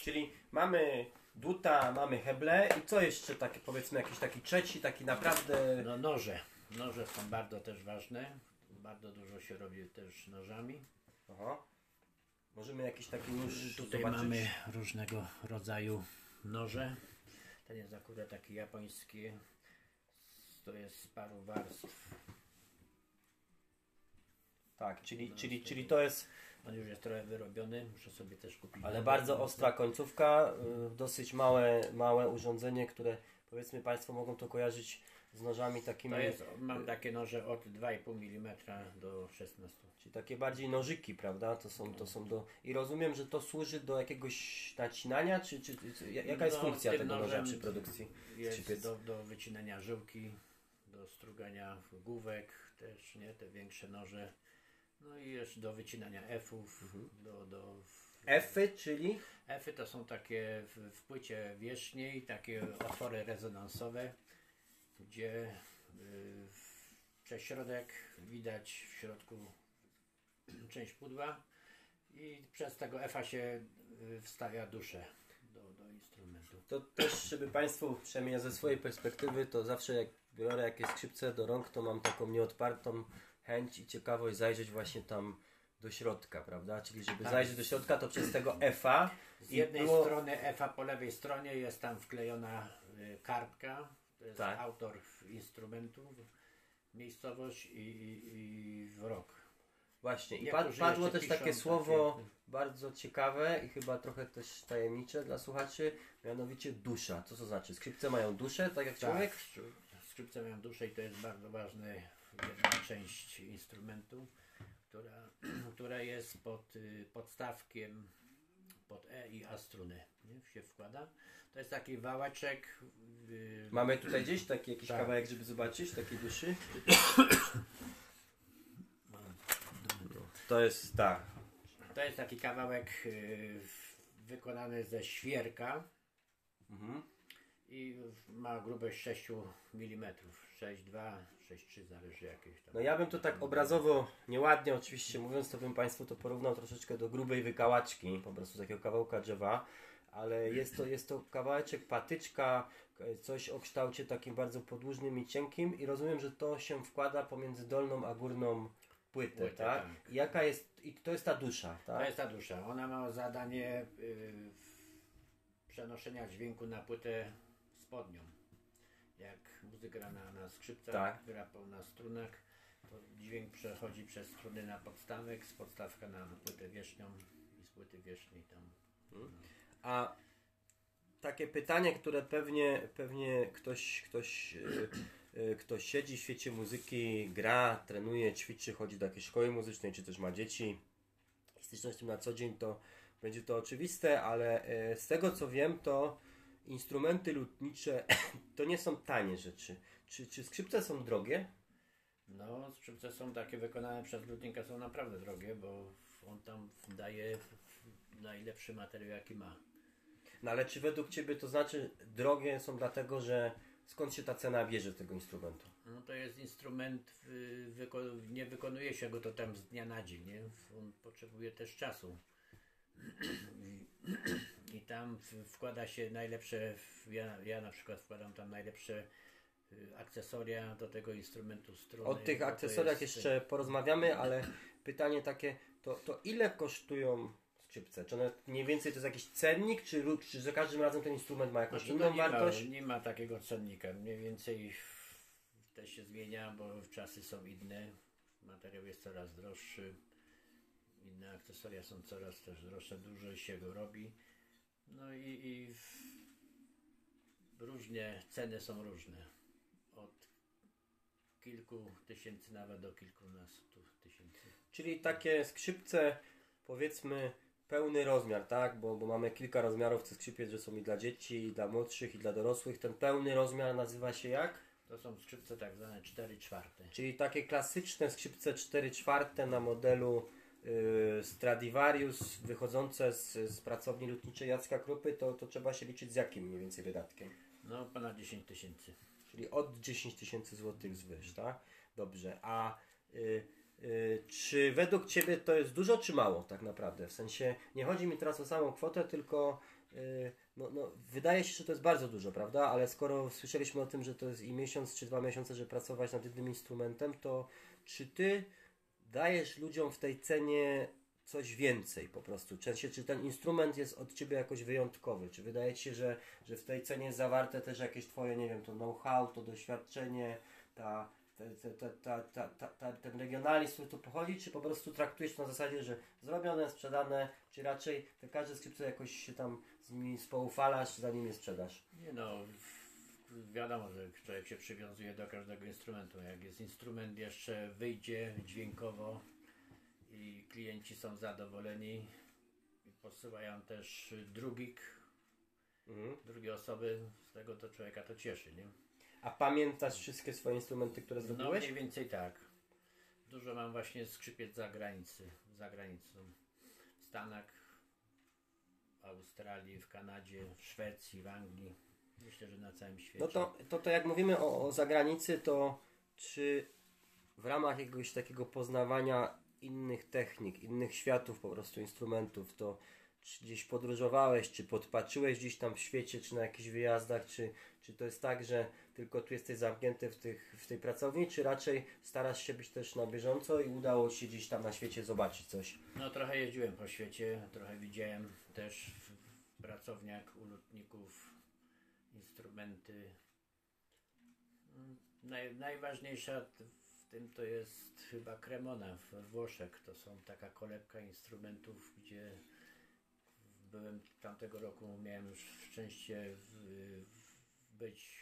[SPEAKER 1] Czyli mamy duta, mamy heble i co jeszcze takie, powiedzmy jakiś taki trzeci, taki naprawdę...
[SPEAKER 2] No noże. Noże są bardzo też ważne. Bardzo dużo się robi też nożami.
[SPEAKER 1] Aha. Możemy jakiś taki nóż
[SPEAKER 2] Tutaj
[SPEAKER 1] zobaczyć.
[SPEAKER 2] mamy różnego rodzaju noże. Ten jest akurat taki japoński. To jest z paru warstw.
[SPEAKER 1] Tak, czyli, czyli, czyli to jest
[SPEAKER 2] On już jest trochę wyrobiony. Muszę sobie też kupić.
[SPEAKER 1] Ale bardzo ostra końcówka, y, dosyć małe, małe urządzenie, które powiedzmy Państwo mogą to kojarzyć z nożami takimi,
[SPEAKER 2] To jest, mam takie noże od 2,5 mm do 16.
[SPEAKER 1] czyli takie bardziej nożyki, prawda? To są, to są do... I rozumiem, że to służy do jakiegoś nacinania, czy, czy, czy jaka jest
[SPEAKER 2] No,
[SPEAKER 1] funkcja tego noża przy produkcji?
[SPEAKER 2] Jest do, do wycinania żyłki, do strugania główek też, nie? Te większe noże. No i jeszcze do wycinania F-ów,
[SPEAKER 1] Mhm.
[SPEAKER 2] do, do
[SPEAKER 1] Efy, czyli?
[SPEAKER 2] Efy to są takie w, w płycie wierzchniej, takie otwory rezonansowe, gdzie y, przez środek widać w środku część pudła i przez tego Efa się y, wstawia duszę do, do instrumentu.
[SPEAKER 1] To też, żeby Państwu, przynajmniej ze swojej perspektywy, to zawsze jak biorę jakieś skrzypce do rąk, to mam taką nieodpartą chęć i ciekawość zajrzeć właśnie tam do środka, prawda? Czyli żeby
[SPEAKER 2] Tak.
[SPEAKER 1] zajrzeć do środka, to przez tego F-a
[SPEAKER 2] Z jednej
[SPEAKER 1] było-
[SPEAKER 2] strony Efa po lewej stronie jest tam wklejona y, kartka, to jest
[SPEAKER 1] Tak.
[SPEAKER 2] autor instrumentu, miejscowość i, i, i rok.
[SPEAKER 1] Właśnie, i pad, padło też
[SPEAKER 2] piszą
[SPEAKER 1] takie
[SPEAKER 2] takie-
[SPEAKER 1] słowo bardzo ciekawe i chyba trochę też tajemnicze dla słuchaczy, mianowicie dusza. Co to znaczy? Skrzypce mają duszę, tak jak człowiek?
[SPEAKER 2] Tak, skrzyp- skrzypce mają duszę i to jest bardzo ważna jedna część instrumentu, która, *clears throat* która jest pod y, podstawkiem pod E i A struny nie? się wkłada. To jest taki wałeczek. y,
[SPEAKER 1] Mamy tutaj gdzieś taki jakiś
[SPEAKER 2] Tak.
[SPEAKER 1] kawałek, żeby zobaczyć, takiej duszy. To jest tak.
[SPEAKER 2] To jest taki kawałek y, wykonany ze świerka
[SPEAKER 1] Mhm.
[SPEAKER 2] I ma grubość 6 mm. 6,2, 6,3 zależy jakieś tam.
[SPEAKER 1] No ja bym to tak obrazowo, nieładnie oczywiście mówiąc, to bym Państwu to porównał troszeczkę do grubej wykałaczki, po prostu takiego kawałka drzewa, ale jest to, jest to kawałeczek patyczka, coś o kształcie takim bardzo podłużnym i cienkim i rozumiem, że to się wkłada pomiędzy dolną a górną płytę,
[SPEAKER 2] Płytę,
[SPEAKER 1] tak?
[SPEAKER 2] tak.
[SPEAKER 1] I jaka jest, i to jest ta dusza,
[SPEAKER 2] To
[SPEAKER 1] tak?
[SPEAKER 2] jest ta dusza. Ona ma zadanie y, przenoszenia dźwięku na płytę spodnią. Jak muzyka gra na, na skrzypcach,
[SPEAKER 1] Tak.
[SPEAKER 2] gra po- na strunach, to dźwięk przechodzi przez struny na podstawek, z podstawka na płytę wierzchnią i z płyty wierzchniej tam.
[SPEAKER 1] A takie pytanie, które pewnie, pewnie ktoś, ktoś, y, y, ktoś siedzi w świecie muzyki, gra, trenuje, ćwiczy, chodzi do jakiejś szkoły muzycznej, czy też ma dzieci i styczność z tym na co dzień, to będzie to oczywiste, ale y, z tego co wiem, to instrumenty lutnicze *coughs* to nie są tanie rzeczy. Czy, czy skrzypce są drogie?
[SPEAKER 2] No, skrzypce są takie wykonane przez lutnika, są naprawdę drogie, bo on tam daje najlepszy materiał jaki ma.
[SPEAKER 1] No ale czy według Ciebie to znaczy drogie są dlatego, że skąd się ta cena bierze tego instrumentu?
[SPEAKER 2] No to jest instrument, nie wykonuje się go to tam z dnia na dzień, nie? On potrzebuje też czasu. *clears throat* I, tam wkłada się najlepsze, ja, ja na przykład wkładam tam najlepsze y, akcesoria do tego instrumentu struny.
[SPEAKER 1] O tych akcesoriach
[SPEAKER 2] jest,
[SPEAKER 1] jeszcze porozmawiamy, ale pytanie takie, to, to ile kosztują skrzypce? Czy one mniej więcej to jest jakiś cennik, czy, czy za każdym razem ten instrument ma jakąś
[SPEAKER 2] Znaczy,
[SPEAKER 1] inną
[SPEAKER 2] nie,
[SPEAKER 1] wartość?
[SPEAKER 2] ma, nie ma takiego cennika. Mniej więcej też się zmienia, bo czasy są inne. Materiał jest coraz droższy. Inne akcesoria są coraz też droższe. Dużo się go robi. No i, i różnie ceny są różne. Od kilku tysięcy, nawet do kilkunastu tysięcy.
[SPEAKER 1] Czyli takie skrzypce, powiedzmy, pełny rozmiar, tak? Bo, bo mamy kilka rozmiarów tych skrzypiec, że są i dla dzieci, i dla młodszych, i dla dorosłych. Ten pełny rozmiar nazywa się jak?
[SPEAKER 2] To są skrzypce tak zwane 4 czwarte.
[SPEAKER 1] Czyli takie klasyczne skrzypce 4 czwarte na modelu Stradivarius wychodzące z, z pracowni lotniczej Jacka Krupy, to, to trzeba się liczyć z jakim mniej więcej wydatkiem?
[SPEAKER 2] No ponad 10 tysięcy.
[SPEAKER 1] Czyli od 10 tysięcy złotych zwyż, tak? Dobrze. A y, y, czy według Ciebie to jest dużo czy mało tak naprawdę? W sensie nie chodzi mi teraz o samą kwotę, tylko y, no, no, wydaje się, że to jest bardzo dużo, prawda? Ale skoro słyszeliśmy o tym, że to jest i miesiąc czy dwa miesiące, żeby pracować nad jednym instrumentem, to czy Ty dajesz ludziom w tej cenie coś więcej po prostu? Czy, czy ten instrument jest od Ciebie jakoś wyjątkowy? Czy wydaje Ci się, że, że w tej cenie zawarte też jakieś Twoje, nie wiem, to know-how, to doświadczenie, ta, ta, ta, ta, ta, ta, ten regionalizm, który tu pochodzi, czy po prostu traktujesz to na zasadzie, że zrobione, sprzedane, czy raczej te każde skrzypce jakoś się tam z nimi spoufalasz, zanim je sprzedasz?
[SPEAKER 2] Nie no, wiadomo, że człowiek się przywiązuje do każdego instrumentu. Jak jest instrument jeszcze wyjdzie dźwiękowo i klienci są zadowoleni i posyłają też drugik,
[SPEAKER 1] Mhm.
[SPEAKER 2] drugie osoby, z tego to człowieka to cieszy, nie?
[SPEAKER 1] A pamiętasz wszystkie swoje instrumenty, które
[SPEAKER 2] No
[SPEAKER 1] zrobiłeś?
[SPEAKER 2] mniej więcej tak. Dużo mam właśnie skrzypiec za granicy, za granicą. W Stanach, w Australii, w Kanadzie, w Szwecji, w Anglii. Myślę, że na całym świecie.
[SPEAKER 1] No to, to, to jak mówimy o, o zagranicy, to czy w ramach jakiegoś takiego poznawania innych technik, innych światów po prostu instrumentów, to czy gdzieś podróżowałeś, czy podpatrzyłeś gdzieś tam w świecie, czy na jakichś wyjazdach, czy, czy to jest tak, że tylko tu jesteś zamknięty w, tych, w tej pracowni, czy raczej starasz się być też na bieżąco i udało Ci się gdzieś tam na świecie zobaczyć coś?
[SPEAKER 2] No trochę jeździłem po świecie, trochę widziałem też w, pracowniach u lotników instrumenty. Naj, najważniejsza w tym to jest chyba Cremona we Włoszech. To są taka kolebka instrumentów, gdzie byłem tamtego roku, miałem już szczęście w, w być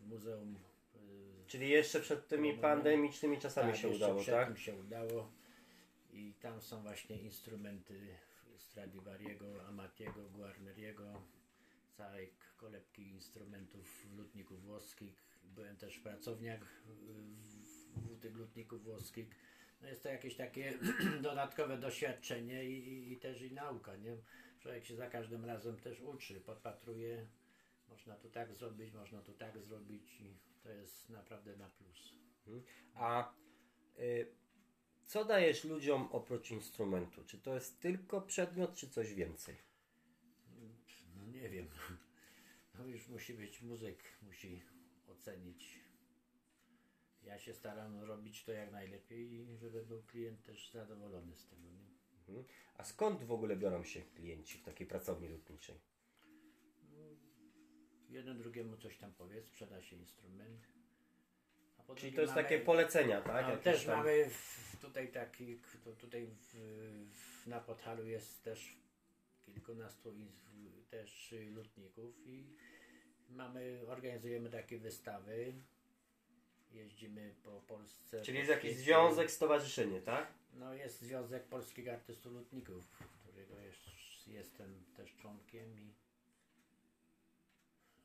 [SPEAKER 2] w muzeum. y,
[SPEAKER 1] Czyli jeszcze przed tymi pandemicznymi czasami się
[SPEAKER 2] jeszcze
[SPEAKER 1] udało,
[SPEAKER 2] przed
[SPEAKER 1] tak?
[SPEAKER 2] tym się udało. I tam są właśnie instrumenty Stradivariego, Amatiego, Guarneriego, całej kolebki instrumentów lutników włoskich. Byłem też w pracowniach y, w, w tych lutników włoskich. No jest to jakieś takie *clears throat* dodatkowe doświadczenie i, i, i też i nauka, nie? Człowiek się za każdym razem też uczy, podpatruje. Można tu tak zrobić, można tu tak zrobić i to jest naprawdę na plus.
[SPEAKER 1] A y, co dajesz ludziom oprócz instrumentu? Czy to jest tylko przedmiot, czy coś więcej?
[SPEAKER 2] No nie wiem. *laughs* No już musi być muzyk, musi ocenić. Ja się staram robić to jak najlepiej i żeby był klient też zadowolony z tego. Nie?
[SPEAKER 1] Mhm. A skąd w ogóle biorą się klienci w takiej pracowni lotniczej?
[SPEAKER 2] Jeden drugiemu coś tam powie, sprzeda się instrument.
[SPEAKER 1] Czyli to jest
[SPEAKER 2] mamy-
[SPEAKER 1] takie polecenia, tak?
[SPEAKER 2] no, też
[SPEAKER 1] tam-
[SPEAKER 2] mamy w, tutaj taki, tutaj w, w, na Podhalu jest też kilkunastu też lutników i mamy, organizujemy takie wystawy. Jeździmy po Polsce.
[SPEAKER 1] Czyli jest jakiś związek, stowarzyszenie, tak?
[SPEAKER 2] No jest Związek Polskich Artystów Lutników, którego jest, jestem też członkiem i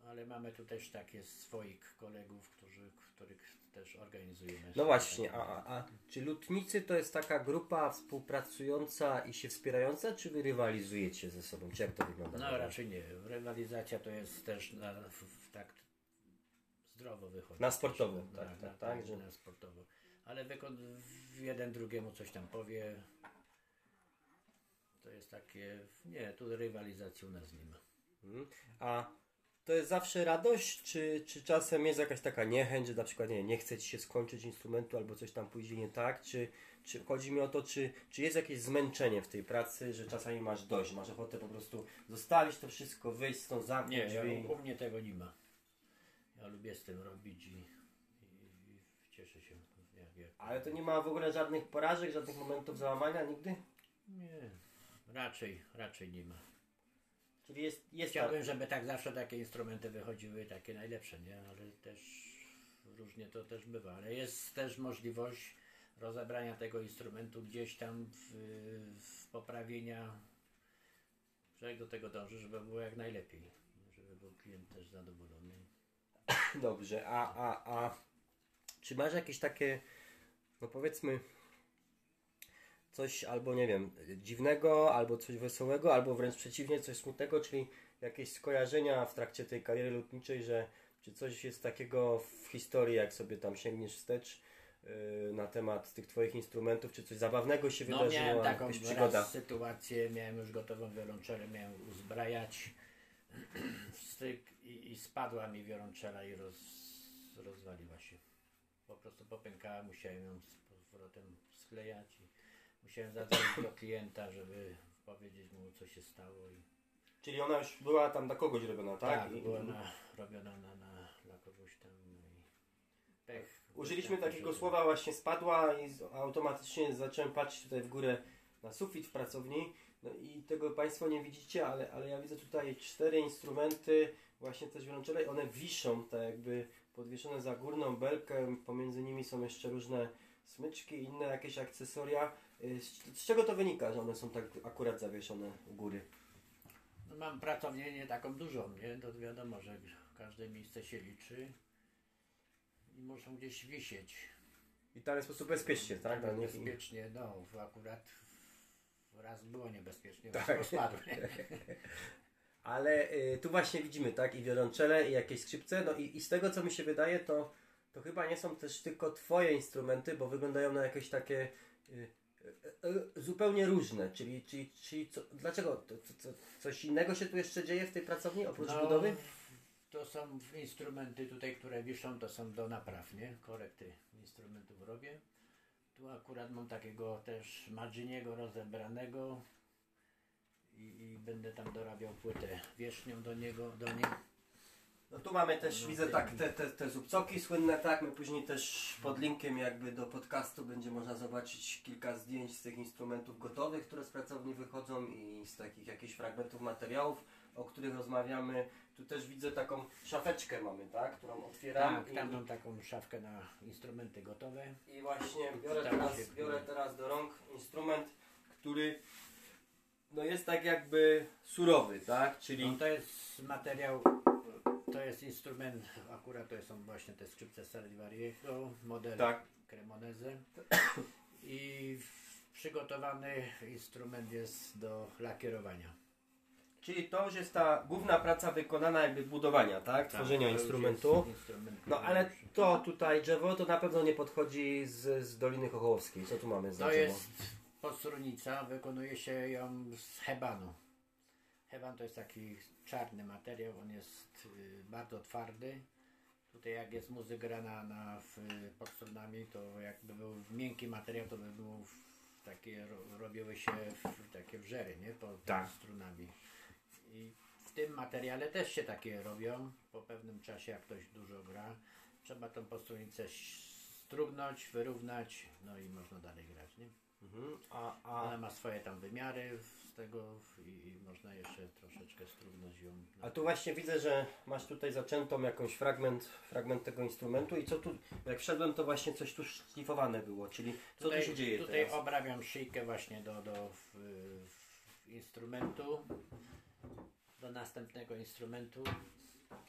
[SPEAKER 2] ale mamy tu też takie swoich kolegów, którzy, których też organizujemy.
[SPEAKER 1] No właśnie, a, a, a czy lutnicy to jest taka grupa współpracująca i się wspierająca, czy wy rywalizujecie ze sobą? Czy jak to wygląda?
[SPEAKER 2] No raczej nie. Rywalizacja to jest też na, w, w tak zdrowo wychodzi.
[SPEAKER 1] Na sportowo,
[SPEAKER 2] na,
[SPEAKER 1] tak,
[SPEAKER 2] na,
[SPEAKER 1] tak, tak,
[SPEAKER 2] że na sportowo. Ale wykon, jeden drugiemu coś tam powie. To jest takie, nie, tu rywalizacji u nas nie ma.
[SPEAKER 1] Mhm. A to jest zawsze radość, czy, czy czasem jest jakaś taka niechęć, że na przykład nie, nie chce ci się skończyć instrumentu albo coś tam pójdzie nie tak, czy, czy chodzi mi o to, czy, czy jest jakieś zmęczenie w tej pracy, że czasami masz dość, masz ochotę po prostu zostawić to wszystko, wyjść stąd, zamknąć
[SPEAKER 2] Nie, ja,
[SPEAKER 1] drzwi.
[SPEAKER 2] u mnie tego nie ma. Ja lubię z tym robić i, i, i cieszę się. Jak, jak,
[SPEAKER 1] Ale to nie ma w ogóle żadnych porażek, żadnych momentów załamania nigdy?
[SPEAKER 2] Nie, raczej, raczej nie ma.
[SPEAKER 1] Czyli jest, jest
[SPEAKER 2] Chciałbym, żeby tak zawsze takie instrumenty wychodziły, takie najlepsze, nie? Ale też różnie to też bywa, ale jest też możliwość rozebrania tego instrumentu gdzieś tam w, w poprawienia, że jak do tego dąży, żeby było jak najlepiej, żeby był klient też zadowolony.
[SPEAKER 1] Dobrze, a, a, a czy masz jakieś takie, no powiedzmy, coś albo nie wiem, dziwnego, albo coś wesołego, albo wręcz przeciwnie, coś smutnego, czyli jakieś skojarzenia w trakcie tej kariery lotniczej, że czy coś jest takiego w historii, jak sobie tam sięgniesz wstecz yy, na temat tych Twoich instrumentów, czy coś zabawnego się
[SPEAKER 2] No
[SPEAKER 1] wydarzyło,
[SPEAKER 2] miałem taką
[SPEAKER 1] jakaś przygoda?
[SPEAKER 2] sytuację, miałem już gotową wiolonczelę, miałem uzbrajać *clears throat* stryk i, i spadła mi wiolonczela i roz, rozwaliła się. Po prostu popękała, musiałem ją z powrotem sklejać musiałem zadzwonić do klienta, żeby powiedzieć mu co się stało. I,
[SPEAKER 1] Czyli ona już była tam dla kogoś robiona, tak?
[SPEAKER 2] tak,
[SPEAKER 1] I-
[SPEAKER 2] była na, robiona na, na, dla kogoś tam i pech.
[SPEAKER 1] Użyliśmy
[SPEAKER 2] Tak,
[SPEAKER 1] takiego
[SPEAKER 2] że-
[SPEAKER 1] słowa właśnie spadła i automatycznie zacząłem patrzeć tutaj w górę na sufit w pracowni. No i tego Państwo nie widzicie, ale, ale ja widzę tutaj cztery instrumenty, właśnie też wiolonczele. i One wiszą tak jakby podwieszone za górną belkę. Pomiędzy nimi są jeszcze różne smyczki inne jakieś akcesoria. Y, Z, z czego to wynika, że one są tak akurat zawieszone u góry?
[SPEAKER 2] No mam pracownię nie taką dużą, nie? To wiadomo, że każde miejsce się liczy i muszą gdzieś wisieć.
[SPEAKER 1] I tam jest po prostu bezpiecznie, tak? Nich i-
[SPEAKER 2] Bezpiecznie, no akurat raz było niebezpiecznie,
[SPEAKER 1] Tak.
[SPEAKER 2] tak. spadły. *laughs*
[SPEAKER 1] Ale y, tu właśnie widzimy, tak, i wiolonczele, i jakieś skrzypce, no i, i z tego co mi się wydaje, to, to chyba nie są też tylko Twoje instrumenty, bo wyglądają na jakieś takie y, zupełnie różne, czyli, czyli, czyli co, dlaczego, to, to, coś innego się tu jeszcze dzieje w tej pracowni, oprócz
[SPEAKER 2] No,
[SPEAKER 1] budowy?
[SPEAKER 2] To są instrumenty tutaj, które wiszą, to są do napraw, nie? Korekty instrumentów robię. Tu akurat mam takiego też Maginiego rozebranego i, i będę tam dorabiał płytę wierzchnią do niego, do niej.
[SPEAKER 1] No tu mamy też,
[SPEAKER 2] No,
[SPEAKER 1] widzę tak, te, te, te zubcoki słynne, tak, my później też pod linkiem jakby do podcastu będzie można zobaczyć kilka zdjęć z tych instrumentów gotowych, które z pracowni wychodzą i z takich jakichś fragmentów materiałów, o których rozmawiamy. Tu też widzę taką szafeczkę mamy, tak, którą otwieram
[SPEAKER 2] Tak, tam mam taką szafkę na instrumenty gotowe.
[SPEAKER 1] i właśnie biorę teraz, biorę teraz do rąk instrument, który no jest tak jakby surowy, tak, czyli...
[SPEAKER 2] No to jest materiał, to jest instrument, akurat to są właśnie te skrzypce Stradivariego, model
[SPEAKER 1] Tak.
[SPEAKER 2] Cremonese i przygotowany instrument jest do lakierowania.
[SPEAKER 1] Czyli to już jest ta główna praca wykonana jakby budowania, tak? Tworzenia
[SPEAKER 2] to już
[SPEAKER 1] instrumentu.
[SPEAKER 2] instrument
[SPEAKER 1] No ale to tutaj drzewo to na pewno nie podchodzi z, z Doliny Chochołowskiej. Co tu mamy za
[SPEAKER 2] To
[SPEAKER 1] drzewo?
[SPEAKER 2] jest podstrunica, wykonuje się ją z hebanu. Heban to jest taki czarny materiał, on jest y, bardzo twardy. Tutaj jak jest muzyka grana na, w, pod strunami, to jakby był miękki materiał, to by był takie, ro, robiły się takie wrzery, nie? Pod,
[SPEAKER 1] Tak.
[SPEAKER 2] strunami. I w tym materiale też się takie robią. Po pewnym czasie, jak ktoś dużo gra, trzeba tą podstrunicę strugnąć, wyrównać, no i można dalej grać, nie?
[SPEAKER 1] Mhm. A,
[SPEAKER 2] Ona
[SPEAKER 1] a,
[SPEAKER 2] ma swoje tam wymiary z tego i, i można jeszcze troszeczkę strugnąć ją.
[SPEAKER 1] a tu właśnie widzę, że masz tutaj zaczętą jakąś fragment, fragment tego instrumentu i co tu, jak wszedłem to właśnie coś tu szlifowane było, czyli co
[SPEAKER 2] tutaj,
[SPEAKER 1] tu się dzieje
[SPEAKER 2] Tutaj
[SPEAKER 1] teraz?
[SPEAKER 2] obrabiam szyjkę właśnie do, do w, w instrumentu, do następnego instrumentu.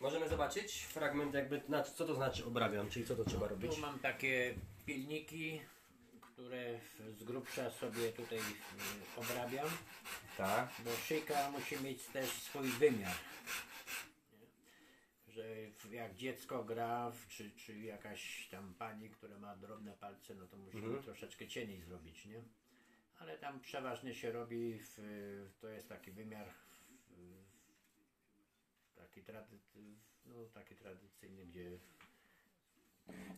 [SPEAKER 1] Możemy zobaczyć fragment jakby, co to znaczy obrabiam, czyli co to trzeba robić?
[SPEAKER 2] Tu mam takie pilniki, które z grubsza sobie tutaj y, obrabiam,
[SPEAKER 1] Tak.
[SPEAKER 2] bo szyjka musi mieć też swój wymiar. Że jak dziecko gra, czy, czy jakaś tam pani, która ma drobne palce, no to musimy
[SPEAKER 1] Mhm.
[SPEAKER 2] troszeczkę cieniej zrobić, nie? Ale tam przeważnie się robi, w, to jest taki wymiar w, taki, trady, no, taki tradycyjny, gdzie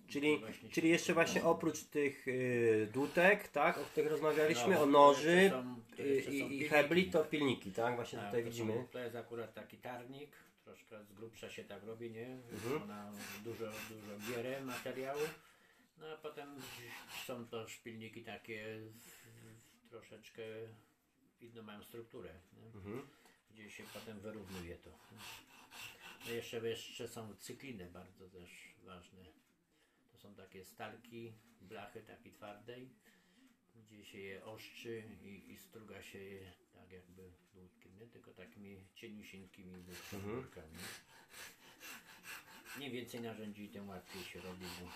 [SPEAKER 1] Czyli, czyli jeszcze właśnie oprócz tych y, dutek, tak, o których rozmawialiśmy,
[SPEAKER 2] No,
[SPEAKER 1] o noży
[SPEAKER 2] są-
[SPEAKER 1] i, i
[SPEAKER 2] pilniki.
[SPEAKER 1] hebli, to pilniki, tak, właśnie
[SPEAKER 2] Tak,
[SPEAKER 1] tutaj
[SPEAKER 2] to
[SPEAKER 1] widzimy.
[SPEAKER 2] Są, to jest akurat taki tarnik, troszkę z grubsza się tak robi, nie?
[SPEAKER 1] Mhm.
[SPEAKER 2] Ona dużo, dużo bierze materiału. No a potem są to szpilniki takie troszeczkę inną mają strukturę?
[SPEAKER 1] Mhm.
[SPEAKER 2] gdzie się potem wyrównuje to. No jeszcze, jeszcze są cykliny bardzo też ważne. Są takie stalki, blachy takiej twardej, gdzie się je oszczy i, i struga się je tak jakby dłutkiem, nie? Tylko takimi cieniusieńkimi wórkami. Im więcej narzędzi, tym łatwiej się robi. Bo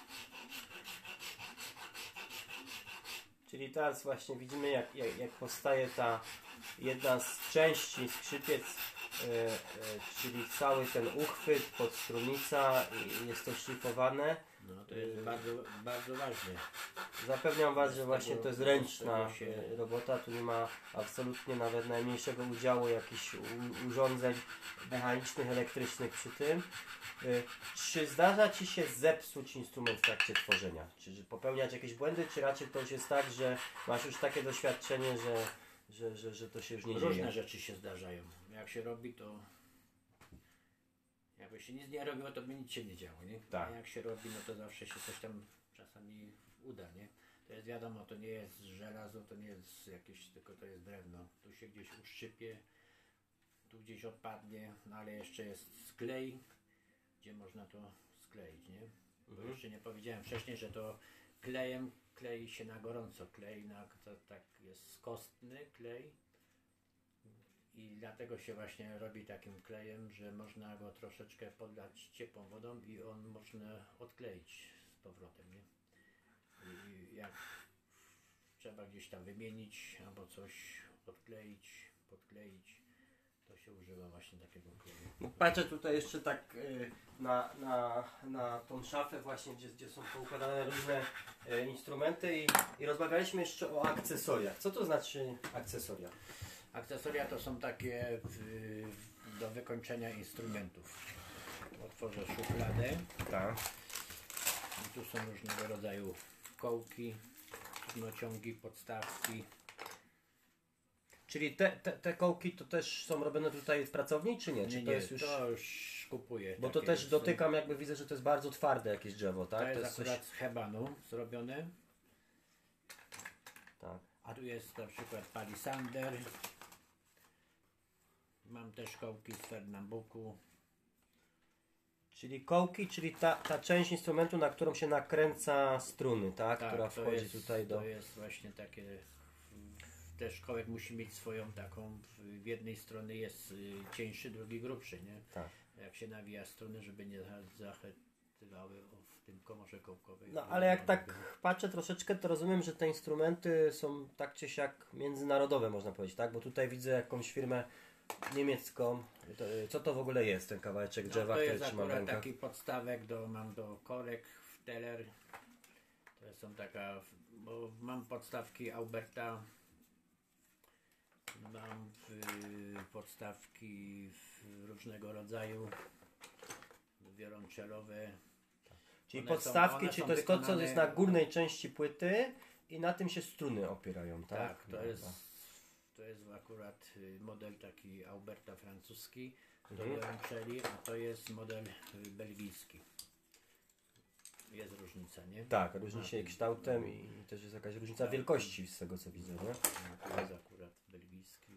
[SPEAKER 1] Czyli teraz właśnie widzimy jak, jak, jak powstaje ta jedna z części skrzypiec, e, e, czyli cały ten uchwyt, podstrunica i jest to szlifowane.
[SPEAKER 2] No, to jest bardzo, bardzo ważne.
[SPEAKER 1] Zapewniam Was, że właśnie to jest ręczna e, robota, tu nie ma absolutnie nawet najmniejszego udziału jakichś urządzeń mechanicznych, elektrycznych przy tym. E, Czy zdarza Ci się zepsuć instrument w trakcie tworzenia? Czy że popełniać jakieś błędy, czy raczej to już jest tak, że masz już takie doświadczenie, że, że, że, że to się już nie
[SPEAKER 2] Różne
[SPEAKER 1] dzieje?
[SPEAKER 2] rzeczy się zdarzają. Jak się robi, to jakby się nic nie robiło, to by nic się nie działo, nie?
[SPEAKER 1] Tak.
[SPEAKER 2] A jak się robi, no to zawsze się coś tam czasami uda, nie? To jest wiadomo, to nie jest żelazo, to nie jest jakieś, tylko to jest drewno. Tu się gdzieś uszczypie, tu gdzieś odpadnie, no ale jeszcze jest sklej, gdzie można to skleić, nie? Bo
[SPEAKER 1] Mhm.
[SPEAKER 2] jeszcze nie powiedziałem wcześniej, że to klejem klei się na gorąco. Klej na, to, tak jest kostny klej i dlatego się właśnie robi takim klejem, że można go troszeczkę podlać ciepłą wodą i on można odkleić z powrotem, nie? I jak trzeba gdzieś tam wymienić albo coś odkleić, podkleić, to się używa właśnie takiego kleju.
[SPEAKER 1] Patrzę tutaj jeszcze tak y, na, na, na tą szafę właśnie, gdzie, gdzie są poukładane różne y, instrumenty i, i rozmawialiśmy jeszcze o akcesoriach. Co to znaczy akcesoria?
[SPEAKER 2] Akcesoria to są takie do wykończenia instrumentów. Otworzę szufladę
[SPEAKER 1] Tak.
[SPEAKER 2] i tu są różnego rodzaju kołki, nociągi, podstawki.
[SPEAKER 1] Czyli te, te, te kołki to też są robione tutaj w pracowni, czy nie? Czy to jest już...
[SPEAKER 2] to już kupuję.
[SPEAKER 1] Bo to
[SPEAKER 2] takie
[SPEAKER 1] też
[SPEAKER 2] są-
[SPEAKER 1] dotykam, jakby widzę, że to jest bardzo twarde jakieś drzewo, tak?
[SPEAKER 2] To jest akurat z hebanu zrobione.
[SPEAKER 1] Tak.
[SPEAKER 2] A tu jest na przykład palisander. Mam też kołki z Fernambuku.
[SPEAKER 1] Czyli kołki, czyli ta, ta część instrumentu, na którą się nakręca struny, tak? Która
[SPEAKER 2] to
[SPEAKER 1] wchodzi
[SPEAKER 2] jest,
[SPEAKER 1] tutaj do...
[SPEAKER 2] To jest właśnie takie. Też kołek musi mieć swoją taką. W jednej strony jest y, cieńszy, drugi grubszy, nie?
[SPEAKER 1] Tak.
[SPEAKER 2] Jak się nawija struny, żeby nie za- zachetywały w tym komorze kołkowej.
[SPEAKER 1] No ale jak tak patrzę troszeczkę, to rozumiem, że te instrumenty są tak czy siak międzynarodowe, można powiedzieć, tak? Bo tutaj widzę jakąś firmę niemiecką. To, y, co to w ogóle jest, ten kawałeczek
[SPEAKER 2] No,
[SPEAKER 1] drzewa,
[SPEAKER 2] to
[SPEAKER 1] który
[SPEAKER 2] jest
[SPEAKER 1] w
[SPEAKER 2] akurat taki podstawek do, mam do korek, teller. To są taka, bo mam podstawki Alberta. Mam y, podstawki w różnego rodzaju wiolonczelowe.
[SPEAKER 1] Czyli
[SPEAKER 2] one są-
[SPEAKER 1] podstawki,
[SPEAKER 2] one
[SPEAKER 1] czyli
[SPEAKER 2] są
[SPEAKER 1] to jest to, co jest na górnej części płyty i na tym się struny opierają, tak?
[SPEAKER 2] Tak, to jest, to jest akurat y, model taki Alberta francuski do
[SPEAKER 1] Mhm.
[SPEAKER 2] a to jest model y, belgijski. Jest różnica, nie?
[SPEAKER 1] Tak, różni się kształtem i też jest jakaś różnica
[SPEAKER 2] Tak.
[SPEAKER 1] wielkości z tego co widzę, nie?
[SPEAKER 2] No, to jest akurat belgijski.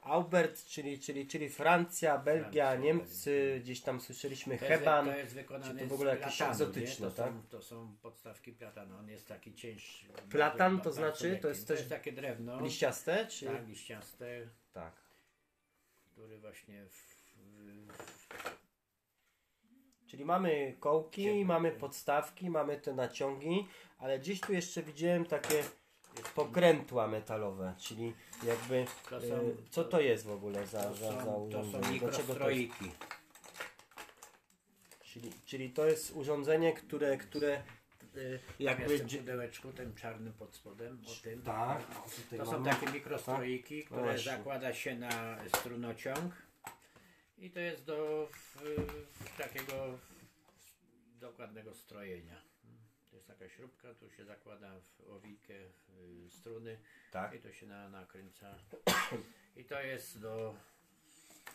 [SPEAKER 1] Tak. Albert, czyli, czyli, czyli Francja, Belgia,
[SPEAKER 2] Francja,
[SPEAKER 1] Niemcy,
[SPEAKER 2] Belgia.
[SPEAKER 1] gdzieś tam słyszeliśmy
[SPEAKER 2] To jest,
[SPEAKER 1] Heban.
[SPEAKER 2] to jest wykonane
[SPEAKER 1] czy to w ogóle jakieś
[SPEAKER 2] platanu,
[SPEAKER 1] egzotyczne,
[SPEAKER 2] to
[SPEAKER 1] tak?
[SPEAKER 2] Są, to są podstawki platanu, on jest taki cięższy.
[SPEAKER 1] Platan to znaczy? To jest też
[SPEAKER 2] takie drewno,
[SPEAKER 1] Liściaste, czy?
[SPEAKER 2] tak, liściaste,
[SPEAKER 1] tak.
[SPEAKER 2] który właśnie w, w,
[SPEAKER 1] Czyli mamy kołki, mamy podstawki, mamy te naciągi, ale gdzieś tu jeszcze widziałem takie pokrętła metalowe, czyli jakby
[SPEAKER 2] To
[SPEAKER 1] e,
[SPEAKER 2] są-
[SPEAKER 1] co to jest w ogóle za,
[SPEAKER 2] to,
[SPEAKER 1] za, za
[SPEAKER 2] są, to są
[SPEAKER 1] to
[SPEAKER 2] mikrostroiki.
[SPEAKER 1] Czyli, czyli to jest urządzenie, które, które e,
[SPEAKER 2] Jakby w pudełeczku, tym czarnym pod spodem, o tym.
[SPEAKER 1] Tak,
[SPEAKER 2] To są
[SPEAKER 1] mamy.
[SPEAKER 2] takie mikrostroiki, które
[SPEAKER 1] Właśnie.
[SPEAKER 2] zakłada się na strunociąg i to jest do w, w takiego dokładnego strojenia. Taka śrubka, tu się zakłada w owijkę y, struny
[SPEAKER 1] Tak.
[SPEAKER 2] i to się na, nakręca. I to jest do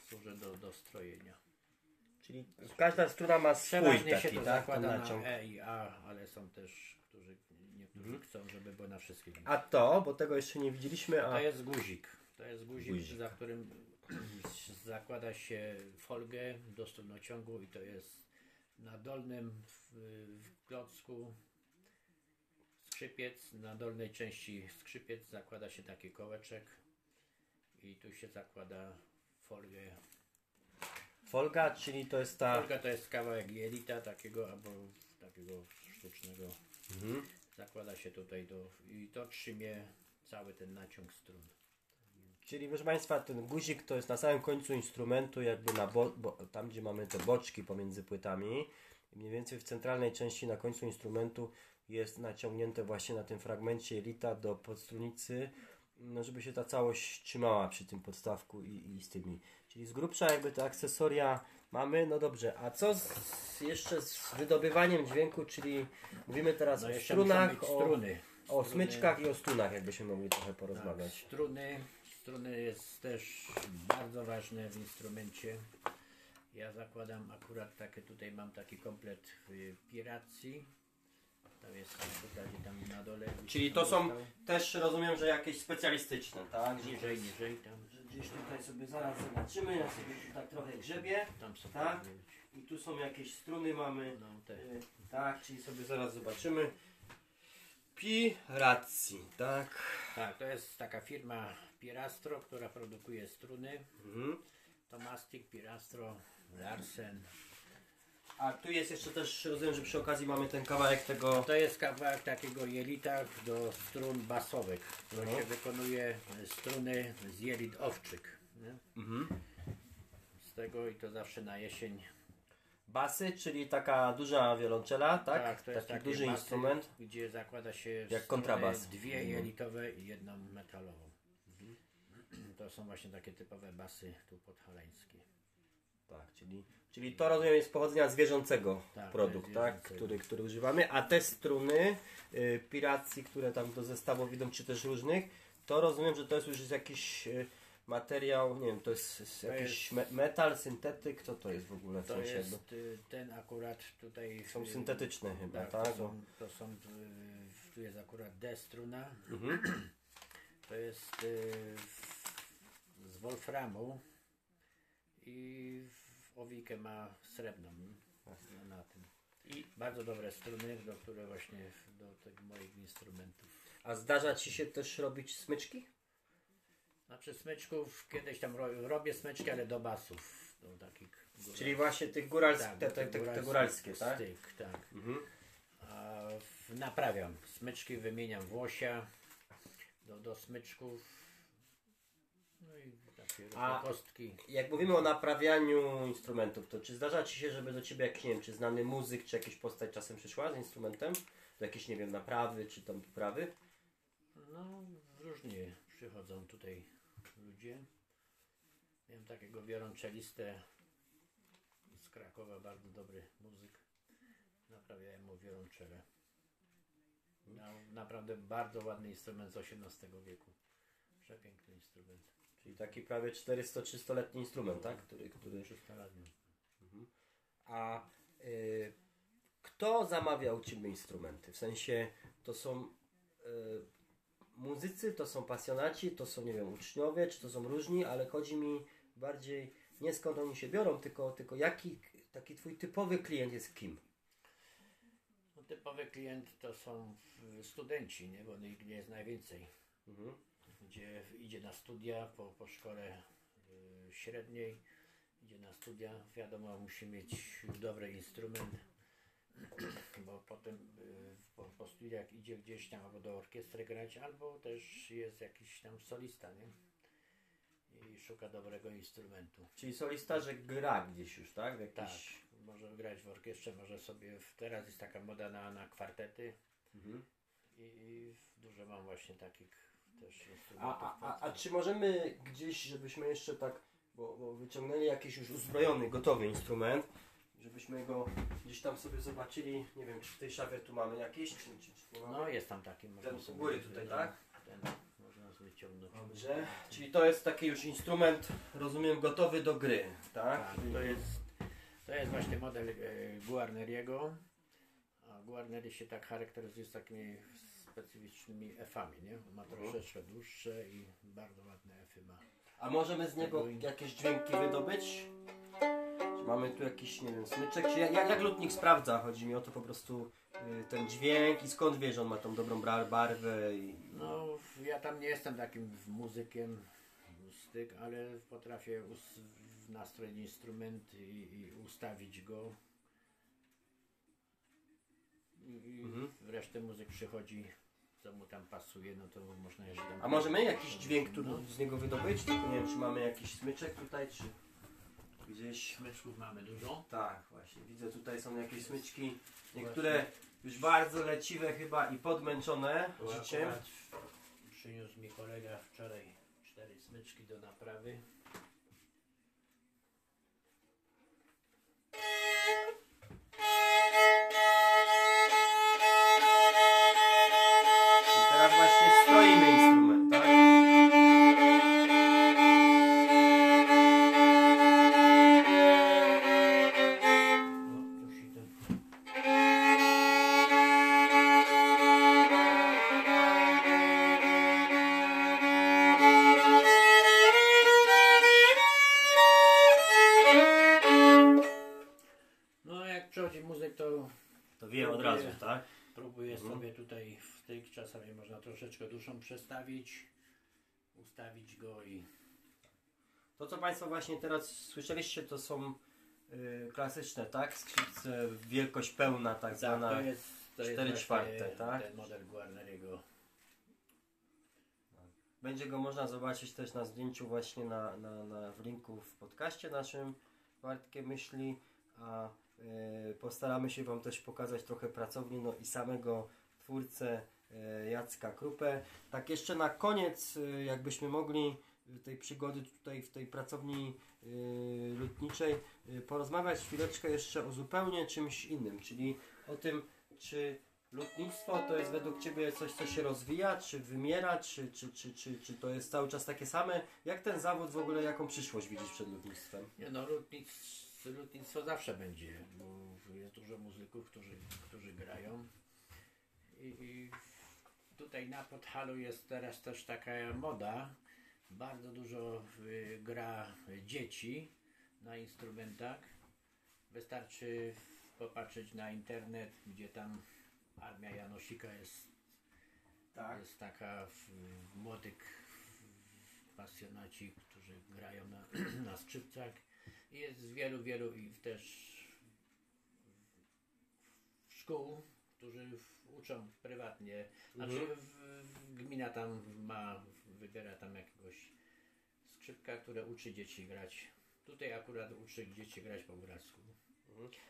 [SPEAKER 2] służy do, do strojenia.
[SPEAKER 1] Czyli każda struna ma swój
[SPEAKER 2] Przeważnie się
[SPEAKER 1] taki,
[SPEAKER 2] to
[SPEAKER 1] tak?
[SPEAKER 2] Zakłada na E i A, ale są też, którzy niektórzy
[SPEAKER 1] Mhm.
[SPEAKER 2] chcą, żeby było na wszystkich.
[SPEAKER 1] A to, bo tego jeszcze nie widzieliśmy, a
[SPEAKER 2] To jest guzik. To jest guzik,
[SPEAKER 1] Guzik.
[SPEAKER 2] za którym *clears throat* zakłada się folgę do strunociągu i to jest na dolnym w, w klocku skrzypiec, na dolnej części skrzypiec zakłada się taki kołeczek i tu się zakłada folię.
[SPEAKER 1] Folga, czyli to jest ta...
[SPEAKER 2] Folga to jest kawałek jelita takiego albo takiego sztucznego.
[SPEAKER 1] Mhm.
[SPEAKER 2] Zakłada się tutaj do, i to trzymie cały ten naciąg strun.
[SPEAKER 1] Czyli proszę Państwa, ten guzik to jest na samym końcu instrumentu, jakby na bo, bo, tam, gdzie mamy te boczki pomiędzy płytami. Mniej więcej w centralnej części na końcu instrumentu jest naciągnięte właśnie na tym fragmencie elita do podstrunicy, no żeby się ta całość trzymała przy tym podstawku i, i z tymi. Czyli z grubsza jakby te akcesoria mamy, no dobrze. A co z, jeszcze z wydobywaniem dźwięku, czyli mówimy teraz
[SPEAKER 2] No
[SPEAKER 1] o strunach, o,
[SPEAKER 2] struny.
[SPEAKER 1] o smyczkach i o strunach, jakbyśmy mogli trochę
[SPEAKER 2] Tak,
[SPEAKER 1] porozmawiać.
[SPEAKER 2] struny. Struny jest też bardzo ważne w instrumencie. Ja zakładam akurat takie, tutaj mam taki komplet y, piracji. Tam jest tam na dole.
[SPEAKER 1] Czyli to są też rozumiem, że jakieś specjalistyczne, tak?
[SPEAKER 2] Niżej, niżej tam.
[SPEAKER 1] Że gdzieś tutaj sobie zaraz zobaczymy, ja sobie tu tak trochę grzebie
[SPEAKER 2] Tam są
[SPEAKER 1] Tak? i tu są jakieś struny mamy,
[SPEAKER 2] No, te.
[SPEAKER 1] y, tak, czyli sobie zaraz zobaczymy. Piracji, tak.
[SPEAKER 2] Tak, to jest taka firma Pirastro, która produkuje struny.
[SPEAKER 1] Mhm.
[SPEAKER 2] To Mastic, Pirastro, Larsen.
[SPEAKER 1] A tu jest jeszcze też, rozumiem, że przy okazji mamy ten kawałek tego...
[SPEAKER 2] To jest kawałek takiego jelita do strun basowych. To
[SPEAKER 1] Mhm.
[SPEAKER 2] się wykonuje struny z jelit owczyk.
[SPEAKER 1] Mhm.
[SPEAKER 2] Z tego i to zawsze na jesień.
[SPEAKER 1] Basy, czyli taka duża wiolonczela, tak?
[SPEAKER 2] to jest
[SPEAKER 1] Taki
[SPEAKER 2] takie
[SPEAKER 1] duży
[SPEAKER 2] basy,
[SPEAKER 1] instrument.
[SPEAKER 2] Gdzie zakłada się
[SPEAKER 1] Jak kontrabas.
[SPEAKER 2] Dwie
[SPEAKER 1] Mhm.
[SPEAKER 2] jelitowe i jedną metalową. To są właśnie takie typowe basy tu podhalańskie.
[SPEAKER 1] Tak, czyli, czyli to rozumiem jest pochodzenia zwierzęcego
[SPEAKER 2] Tak,
[SPEAKER 1] produkt, tak?
[SPEAKER 2] zwierzęcego.
[SPEAKER 1] Który, który używamy, a te struny y, piracji, które tam do zestawów idą, czy też różnych, to rozumiem, że to jest już jakiś y, materiał, nie wiem, to jest, jest
[SPEAKER 2] To
[SPEAKER 1] jakiś
[SPEAKER 2] jest-
[SPEAKER 1] me, metal, syntetyk, co to jest w ogóle?
[SPEAKER 2] To
[SPEAKER 1] sensie
[SPEAKER 2] jest y, ten akurat tutaj.
[SPEAKER 1] są
[SPEAKER 2] y,
[SPEAKER 1] syntetyczne chyba,
[SPEAKER 2] Tak,
[SPEAKER 1] tak?
[SPEAKER 2] to są, to są y, tu jest akurat D struna.
[SPEAKER 1] Mhm. *clears throat*
[SPEAKER 2] To jest y, z wolframu i owikę ma srebrną na- na tym. I bardzo dobre struny, do które właśnie do tych moich instrumentów.
[SPEAKER 1] A zdarza Ci się też robić smyczki?
[SPEAKER 2] Znaczy smyczków kiedyś tam ro, robię smyczki, ale do basów. Do takich
[SPEAKER 1] Czyli właśnie tych góralskich,
[SPEAKER 2] tak,
[SPEAKER 1] te, te, te, te góralskie, tak?
[SPEAKER 2] Styk, tak.
[SPEAKER 1] Mhm.
[SPEAKER 2] A w, naprawiam smyczki, wymieniam włosia do, do smyczków. No i
[SPEAKER 1] A-
[SPEAKER 2] kostki.
[SPEAKER 1] Jak mówimy o naprawianiu instrumentów, to czy zdarza Ci się, żeby do Ciebie jakiś, nie wiem, czy znany muzyk, czy jakaś postać czasem przyszła z instrumentem? Do jakiejś, nie wiem, naprawy, czy tam poprawy?
[SPEAKER 2] No różnie przychodzą tutaj ludzie. Miałem takiego wiolonczelistę z Krakowa, bardzo dobry muzyk. Naprawiałem mu wiolonczelę. Miał naprawdę bardzo ładny instrument z XVIII wieku. Przepiękny instrument.
[SPEAKER 1] Czyli taki prawie 400-300-letni instrument, tak? Który, który...
[SPEAKER 2] 300 lat miał.
[SPEAKER 1] A y, kto zamawia u Ciebie instrumenty? W sensie to są y, muzycy, to są pasjonaci, to są, nie wiem, uczniowie, czy to są różni, ale chodzi mi bardziej nie skąd oni się biorą, tylko, tylko jaki taki Twój typowy klient jest kim?
[SPEAKER 2] No, typowy klient to są studenci, nie? bo ich jest najwięcej.
[SPEAKER 1] Mhm.
[SPEAKER 2] Gdzie idzie na studia po, po szkole y, średniej, idzie na studia, wiadomo, musi mieć dobry instrument, bo potem y, po, po studiach idzie gdzieś tam albo do orkiestry grać, albo też jest jakiś tam solista, nie? I szuka dobrego instrumentu.
[SPEAKER 1] Czyli solista, że gra gdzieś już, tak? W
[SPEAKER 2] Tak,
[SPEAKER 1] jakiś...
[SPEAKER 2] może grać w orkiestrze, może sobie, w, teraz jest taka moda na, na kwartety
[SPEAKER 1] Mhm.
[SPEAKER 2] i, i dużo mam właśnie takich też
[SPEAKER 1] A, a, a, czy możemy gdzieś, żebyśmy jeszcze tak, bo, bo wyciągnęli jakiś już uzbrojony, gotowy instrument, żebyśmy go gdzieś tam sobie zobaczyli, nie wiem, czy w tej szafie tu mamy jakiś, czy, czy, czy nie mamy?
[SPEAKER 2] No jest tam taki, można
[SPEAKER 1] Ten u
[SPEAKER 2] sobie
[SPEAKER 1] góry tutaj, tak?
[SPEAKER 2] Ten można sobie wyciągnąć.
[SPEAKER 1] Dobrze, czyli to jest taki już instrument, rozumiem, gotowy do gry, tak?
[SPEAKER 2] Tak, to jest, to jest właśnie model e, Guarneriego. A Guarneri się tak charakteryzuje z takimi specyficznymi efami, nie? Ma
[SPEAKER 1] Mhm.
[SPEAKER 2] troszeczkę dłuższe i bardzo ładne efy ma.
[SPEAKER 1] A możemy z niego jakieś dźwięki wydobyć? Czy mamy tu jakiś, nie wiem, smyczek? Czy jak, jak, jak lutnik sprawdza? Chodzi mi o to po prostu y, ten dźwięk i skąd wie, że on ma tą dobrą bra- barwę i...
[SPEAKER 2] No, ja tam nie jestem takim muzykiem, styk, ale potrafię us- nastroić instrument i, i ustawić go. I, i
[SPEAKER 1] Mhm.
[SPEAKER 2] resztę muzyk przychodzi, co mu tam pasuje, no to można jeszcze tam...
[SPEAKER 1] A możemy jakiś dźwięk tu
[SPEAKER 2] No,
[SPEAKER 1] z niego wydobyć? Tylko nie wiem, czy mamy jakiś smyczek tutaj, czy gdzieś...
[SPEAKER 2] smyczków mamy dużo.
[SPEAKER 1] Tak, właśnie. Widzę tutaj są jakieś smyczki. Niektóre już bardzo leciwe chyba i podmęczone
[SPEAKER 2] Tu
[SPEAKER 1] życiem.
[SPEAKER 2] akurat Przyniósł mi kolega wczoraj cztery smyczki do naprawy. *laughs*
[SPEAKER 1] Tak?
[SPEAKER 2] próbuję
[SPEAKER 1] Mhm.
[SPEAKER 2] sobie tutaj wtyk, czasami można troszeczkę duszą przestawić, ustawić go i
[SPEAKER 1] To co Państwo właśnie teraz słyszeliście to są y, klasyczne, tak? Skrzypce wielkość pełna tak zwana.
[SPEAKER 2] to jest, to jest
[SPEAKER 1] cztery
[SPEAKER 2] właśnie
[SPEAKER 1] czwarte, tak?
[SPEAKER 2] ten model Guarneriego.
[SPEAKER 1] Będzie go można zobaczyć też na zdjęciu właśnie na, na, na w linku w podcaście naszym Bartkie Myśli, a postaramy się Wam też pokazać trochę pracowni no i samego twórcę y, Jacka Krupę. Tak jeszcze na koniec, y, jakbyśmy mogli tej przygody tutaj w tej pracowni lutniczej porozmawiać chwileczkę jeszcze o zupełnie czymś innym, czyli o tym, czy lutnictwo to jest według Ciebie coś, co się rozwija, czy wymiera, czy, czy, czy, czy, czy to jest cały czas takie same? Jak ten zawód w ogóle, jaką przyszłość widzisz przed lutnictwem?
[SPEAKER 2] Nie no, lutnic, lutnictwo zawsze będzie, bo jest dużo muzyków, którzy, którzy grają. I, I tutaj na Podhalu jest teraz też taka moda. Bardzo dużo y, gra dzieci na instrumentach. Wystarczy popatrzeć na internet, gdzie tam armia Janosika jest jest taka w, młodych pasjonaci, którzy grają na, *clears throat* na skrzypcach. Jest wielu, wielu i też szkół, którzy w- uczą prywatnie. Znaczy
[SPEAKER 1] Mhm.
[SPEAKER 2] w, w, gmina tam ma, wybiera tam jakiegoś skrzypka, które uczy dzieci grać. Tutaj akurat uczy dzieci grać po grecku.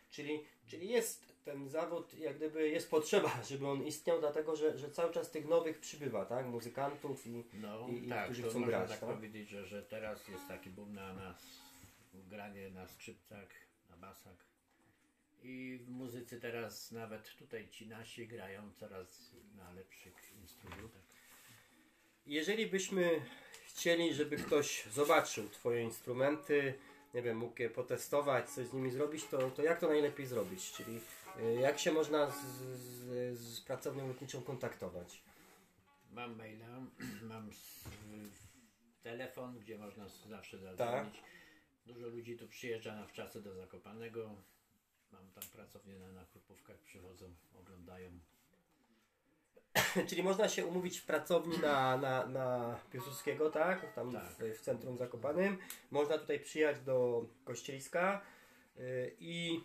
[SPEAKER 1] Czyli, czyli jest ten zawód, jak gdyby jest potrzeba, *laughs* żeby on istniał, dlatego że, że cały czas tych nowych przybywa, tak? Muzykantów i,
[SPEAKER 2] No
[SPEAKER 1] I- i
[SPEAKER 2] tak,
[SPEAKER 1] którzy chcą grać,
[SPEAKER 2] tak
[SPEAKER 1] tak?
[SPEAKER 2] powiedzieć, że, że teraz jest taki boom na, na s- granie na skrzypcach, na basach. I w muzyce teraz nawet tutaj ci nasi grają coraz na lepszych instrumentach.
[SPEAKER 1] Jeżeli byśmy chcieli, żeby ktoś zobaczył Twoje instrumenty, nie wiem, mógł je potestować, coś z nimi zrobić, to, to jak to najlepiej zrobić? Czyli y, jak się można z, z, z pracownią lotniczą kontaktować?
[SPEAKER 2] Mam maila, *clears throat* mam telefon, gdzie można zawsze
[SPEAKER 1] Tak.
[SPEAKER 2] Dużo ludzi tu przyjeżdża na wczasy do Zakopanego. Mam tam pracownię na, na Krupówkach, przychodzą, oglądają. *coughs*
[SPEAKER 1] Czyli można się umówić w pracowni na, na, na Piłsudskiego, tak? Tam
[SPEAKER 2] Tak.
[SPEAKER 1] W, w centrum Zakopanym. Można tutaj przyjechać do Kościeliska y, i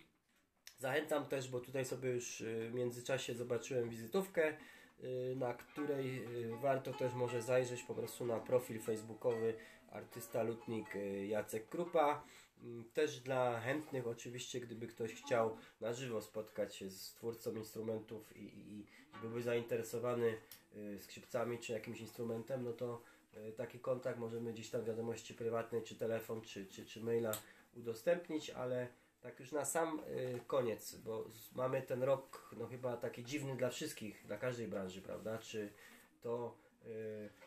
[SPEAKER 1] zachęcam też, bo tutaj sobie już y, w międzyczasie zobaczyłem wizytówkę, y, na której warto też może zajrzeć po prostu na profil facebookowy artysta lutnik y, Jacek Krupa. Mm, Też dla chętnych oczywiście, gdyby ktoś chciał na żywo spotkać się z twórcą instrumentów i, i, i byłby zainteresowany y, skrzypcami czy jakimś instrumentem, no to y, taki kontakt możemy gdzieś tam w wiadomości prywatnej, czy telefon, czy, czy, czy maila udostępnić, ale tak już na sam koniec, bo mamy ten rok no chyba taki dziwny dla wszystkich, dla każdej branży, prawda? Czy to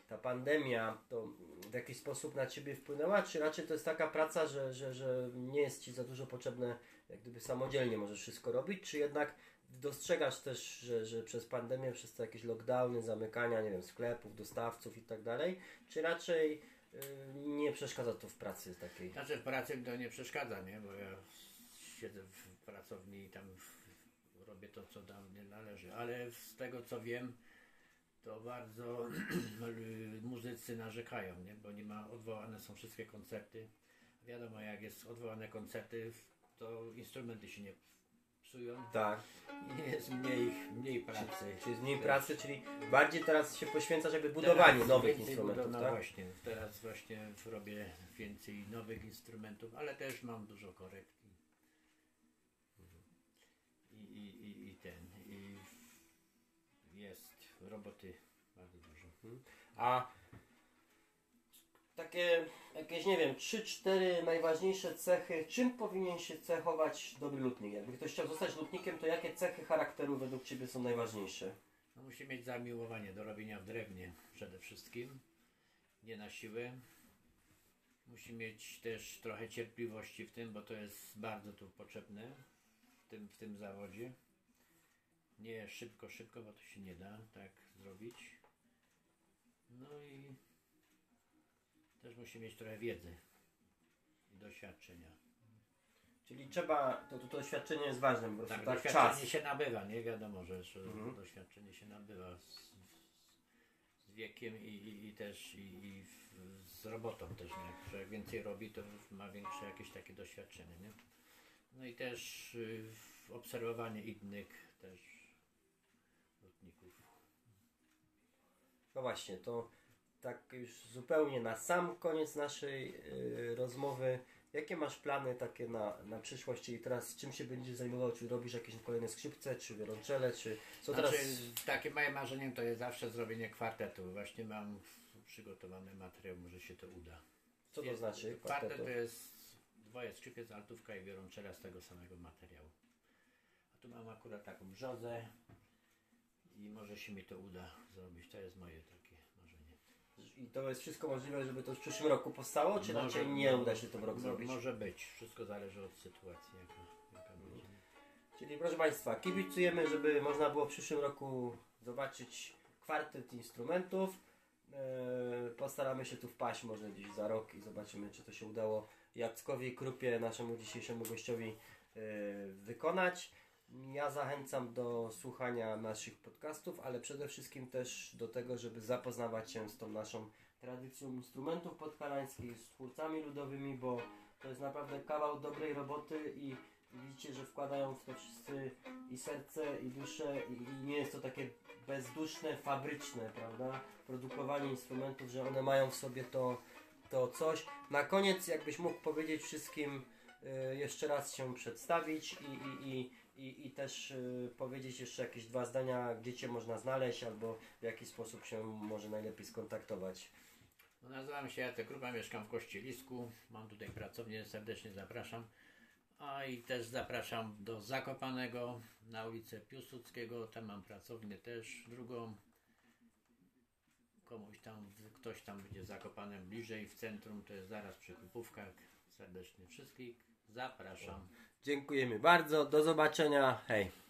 [SPEAKER 1] ta pandemia to w jakiś sposób na Ciebie wpłynęła, czy raczej to jest taka praca, że, że, że nie jest Ci za dużo potrzebne, jak gdyby samodzielnie możesz wszystko robić, czy jednak dostrzegasz też, że, że przez pandemię, przez te jakieś lockdowny, zamykania, nie wiem, sklepów, dostawców i tak dalej, czy raczej y, nie przeszkadza to w pracy takiej?
[SPEAKER 2] Znaczy w pracy to nie przeszkadza, nie? Bo ja siedzę w pracowni i tam robię to, co do mnie należy. Ale z tego co wiem, to bardzo *clears throat* muzycy narzekają, nie? Bo nie ma, odwołane są wszystkie koncerty. Wiadomo, jak jest odwołane koncerty, to instrumenty się nie psują
[SPEAKER 1] Tak.
[SPEAKER 2] jest mniej, mniej pracy.
[SPEAKER 1] Czyli z mniej pracy, czyli bardziej teraz się poświęcasz jakby budowaniu
[SPEAKER 2] Teraz
[SPEAKER 1] nowych instrumentów,
[SPEAKER 2] budow- no
[SPEAKER 1] tak?
[SPEAKER 2] właśnie, teraz właśnie robię więcej nowych instrumentów, ale też mam dużo korekt. Roboty bardzo dużo.
[SPEAKER 1] A takie jakieś, nie wiem, 3-4 najważniejsze cechy, czym powinien się cechować dobry lutnik? Jakby ktoś chciał zostać lutnikiem, to jakie cechy charakteru według Ciebie są najważniejsze?
[SPEAKER 2] No, musi mieć zamiłowanie do robienia w drewnie przede wszystkim, nie na siłę. Musi mieć też trochę cierpliwości w tym, bo to jest bardzo tu potrzebne w tym, w tym zawodzie. Nie szybko, szybko, bo to się nie da tak zrobić. No i też musi mieć trochę wiedzy i doświadczenia.
[SPEAKER 1] Czyli trzeba, to, to doświadczenie jest ważne, prostu
[SPEAKER 2] Tak,
[SPEAKER 1] tak,
[SPEAKER 2] doświadczenie
[SPEAKER 1] czas.
[SPEAKER 2] się nabywa, nie wiadomo, że, że
[SPEAKER 1] Mhm.
[SPEAKER 2] doświadczenie się nabywa z, z wiekiem i, i, i też i, i w, z robotą też, nie? że jak więcej robi, to ma większe jakieś takie doświadczenie, nie? No i też y, obserwowanie innych też
[SPEAKER 1] No właśnie, to tak już zupełnie na sam koniec naszej y, rozmowy. Jakie masz plany takie na, na przyszłość? Czyli teraz czym się będziesz zajmował? Czy robisz jakieś kolejne skrzypce, czy wiolonczele, czy co
[SPEAKER 2] Znaczy,
[SPEAKER 1] teraz?
[SPEAKER 2] takie moje marzeniem to jest zawsze zrobienie kwartetu. Właśnie mam przygotowany materiał, może się to uda.
[SPEAKER 1] Co to
[SPEAKER 2] Jest-
[SPEAKER 1] znaczy?
[SPEAKER 2] Kwartet
[SPEAKER 1] kwartetu?
[SPEAKER 2] to jest dwoje skrzypiec, altówka i wiolonczela z tego samego materiału. A tu mam akurat taką brzozę i może się mi to uda zrobić. To jest moje takie marzenie.
[SPEAKER 1] I to jest wszystko możliwe, żeby to w przyszłym roku powstało, czy
[SPEAKER 2] Może-
[SPEAKER 1] raczej nie uda się to w rok zrobić?
[SPEAKER 2] Może być. Wszystko zależy od sytuacji, jaka, jaka będzie.
[SPEAKER 1] Czyli proszę Państwa, kibicujemy, żeby można było w przyszłym roku zobaczyć kwartet instrumentów. Eee, postaramy się tu wpaść może gdzieś za rok i zobaczymy, czy to się udało Jackowi Krupie, naszemu dzisiejszemu gościowi, eee, wykonać. Ja zachęcam do słuchania naszych podcastów, ale przede wszystkim też do tego, żeby zapoznawać się z tą naszą tradycją instrumentów podhalańskich, z twórcami ludowymi, bo to jest naprawdę kawał dobrej roboty i widzicie, że wkładają w to wszyscy i serce, i duszę, i, i nie jest to takie bezduszne, fabryczne, prawda? Produkowanie instrumentów, że one mają w sobie to, to coś. Na koniec, jakbyś mógł powiedzieć wszystkim, y, jeszcze raz się przedstawić i, i, i, i, i też y, powiedzieć jeszcze jakieś dwa zdania, gdzie Cię można znaleźć, albo w jaki sposób się może najlepiej skontaktować.
[SPEAKER 2] No, nazywam się Jacek Krupa, mieszkam w Kościelisku. Mam tutaj pracownię, serdecznie zapraszam. A i też zapraszam do Zakopanego na ulicę Piłsudskiego. Tam mam pracownię też drugą. Komuś tam, ktoś tam będzie zakopanym bliżej w centrum, to jest zaraz przy Kupówkach. Serdecznie wszystkich zapraszam.
[SPEAKER 1] Dziękujemy bardzo, do zobaczenia, hej!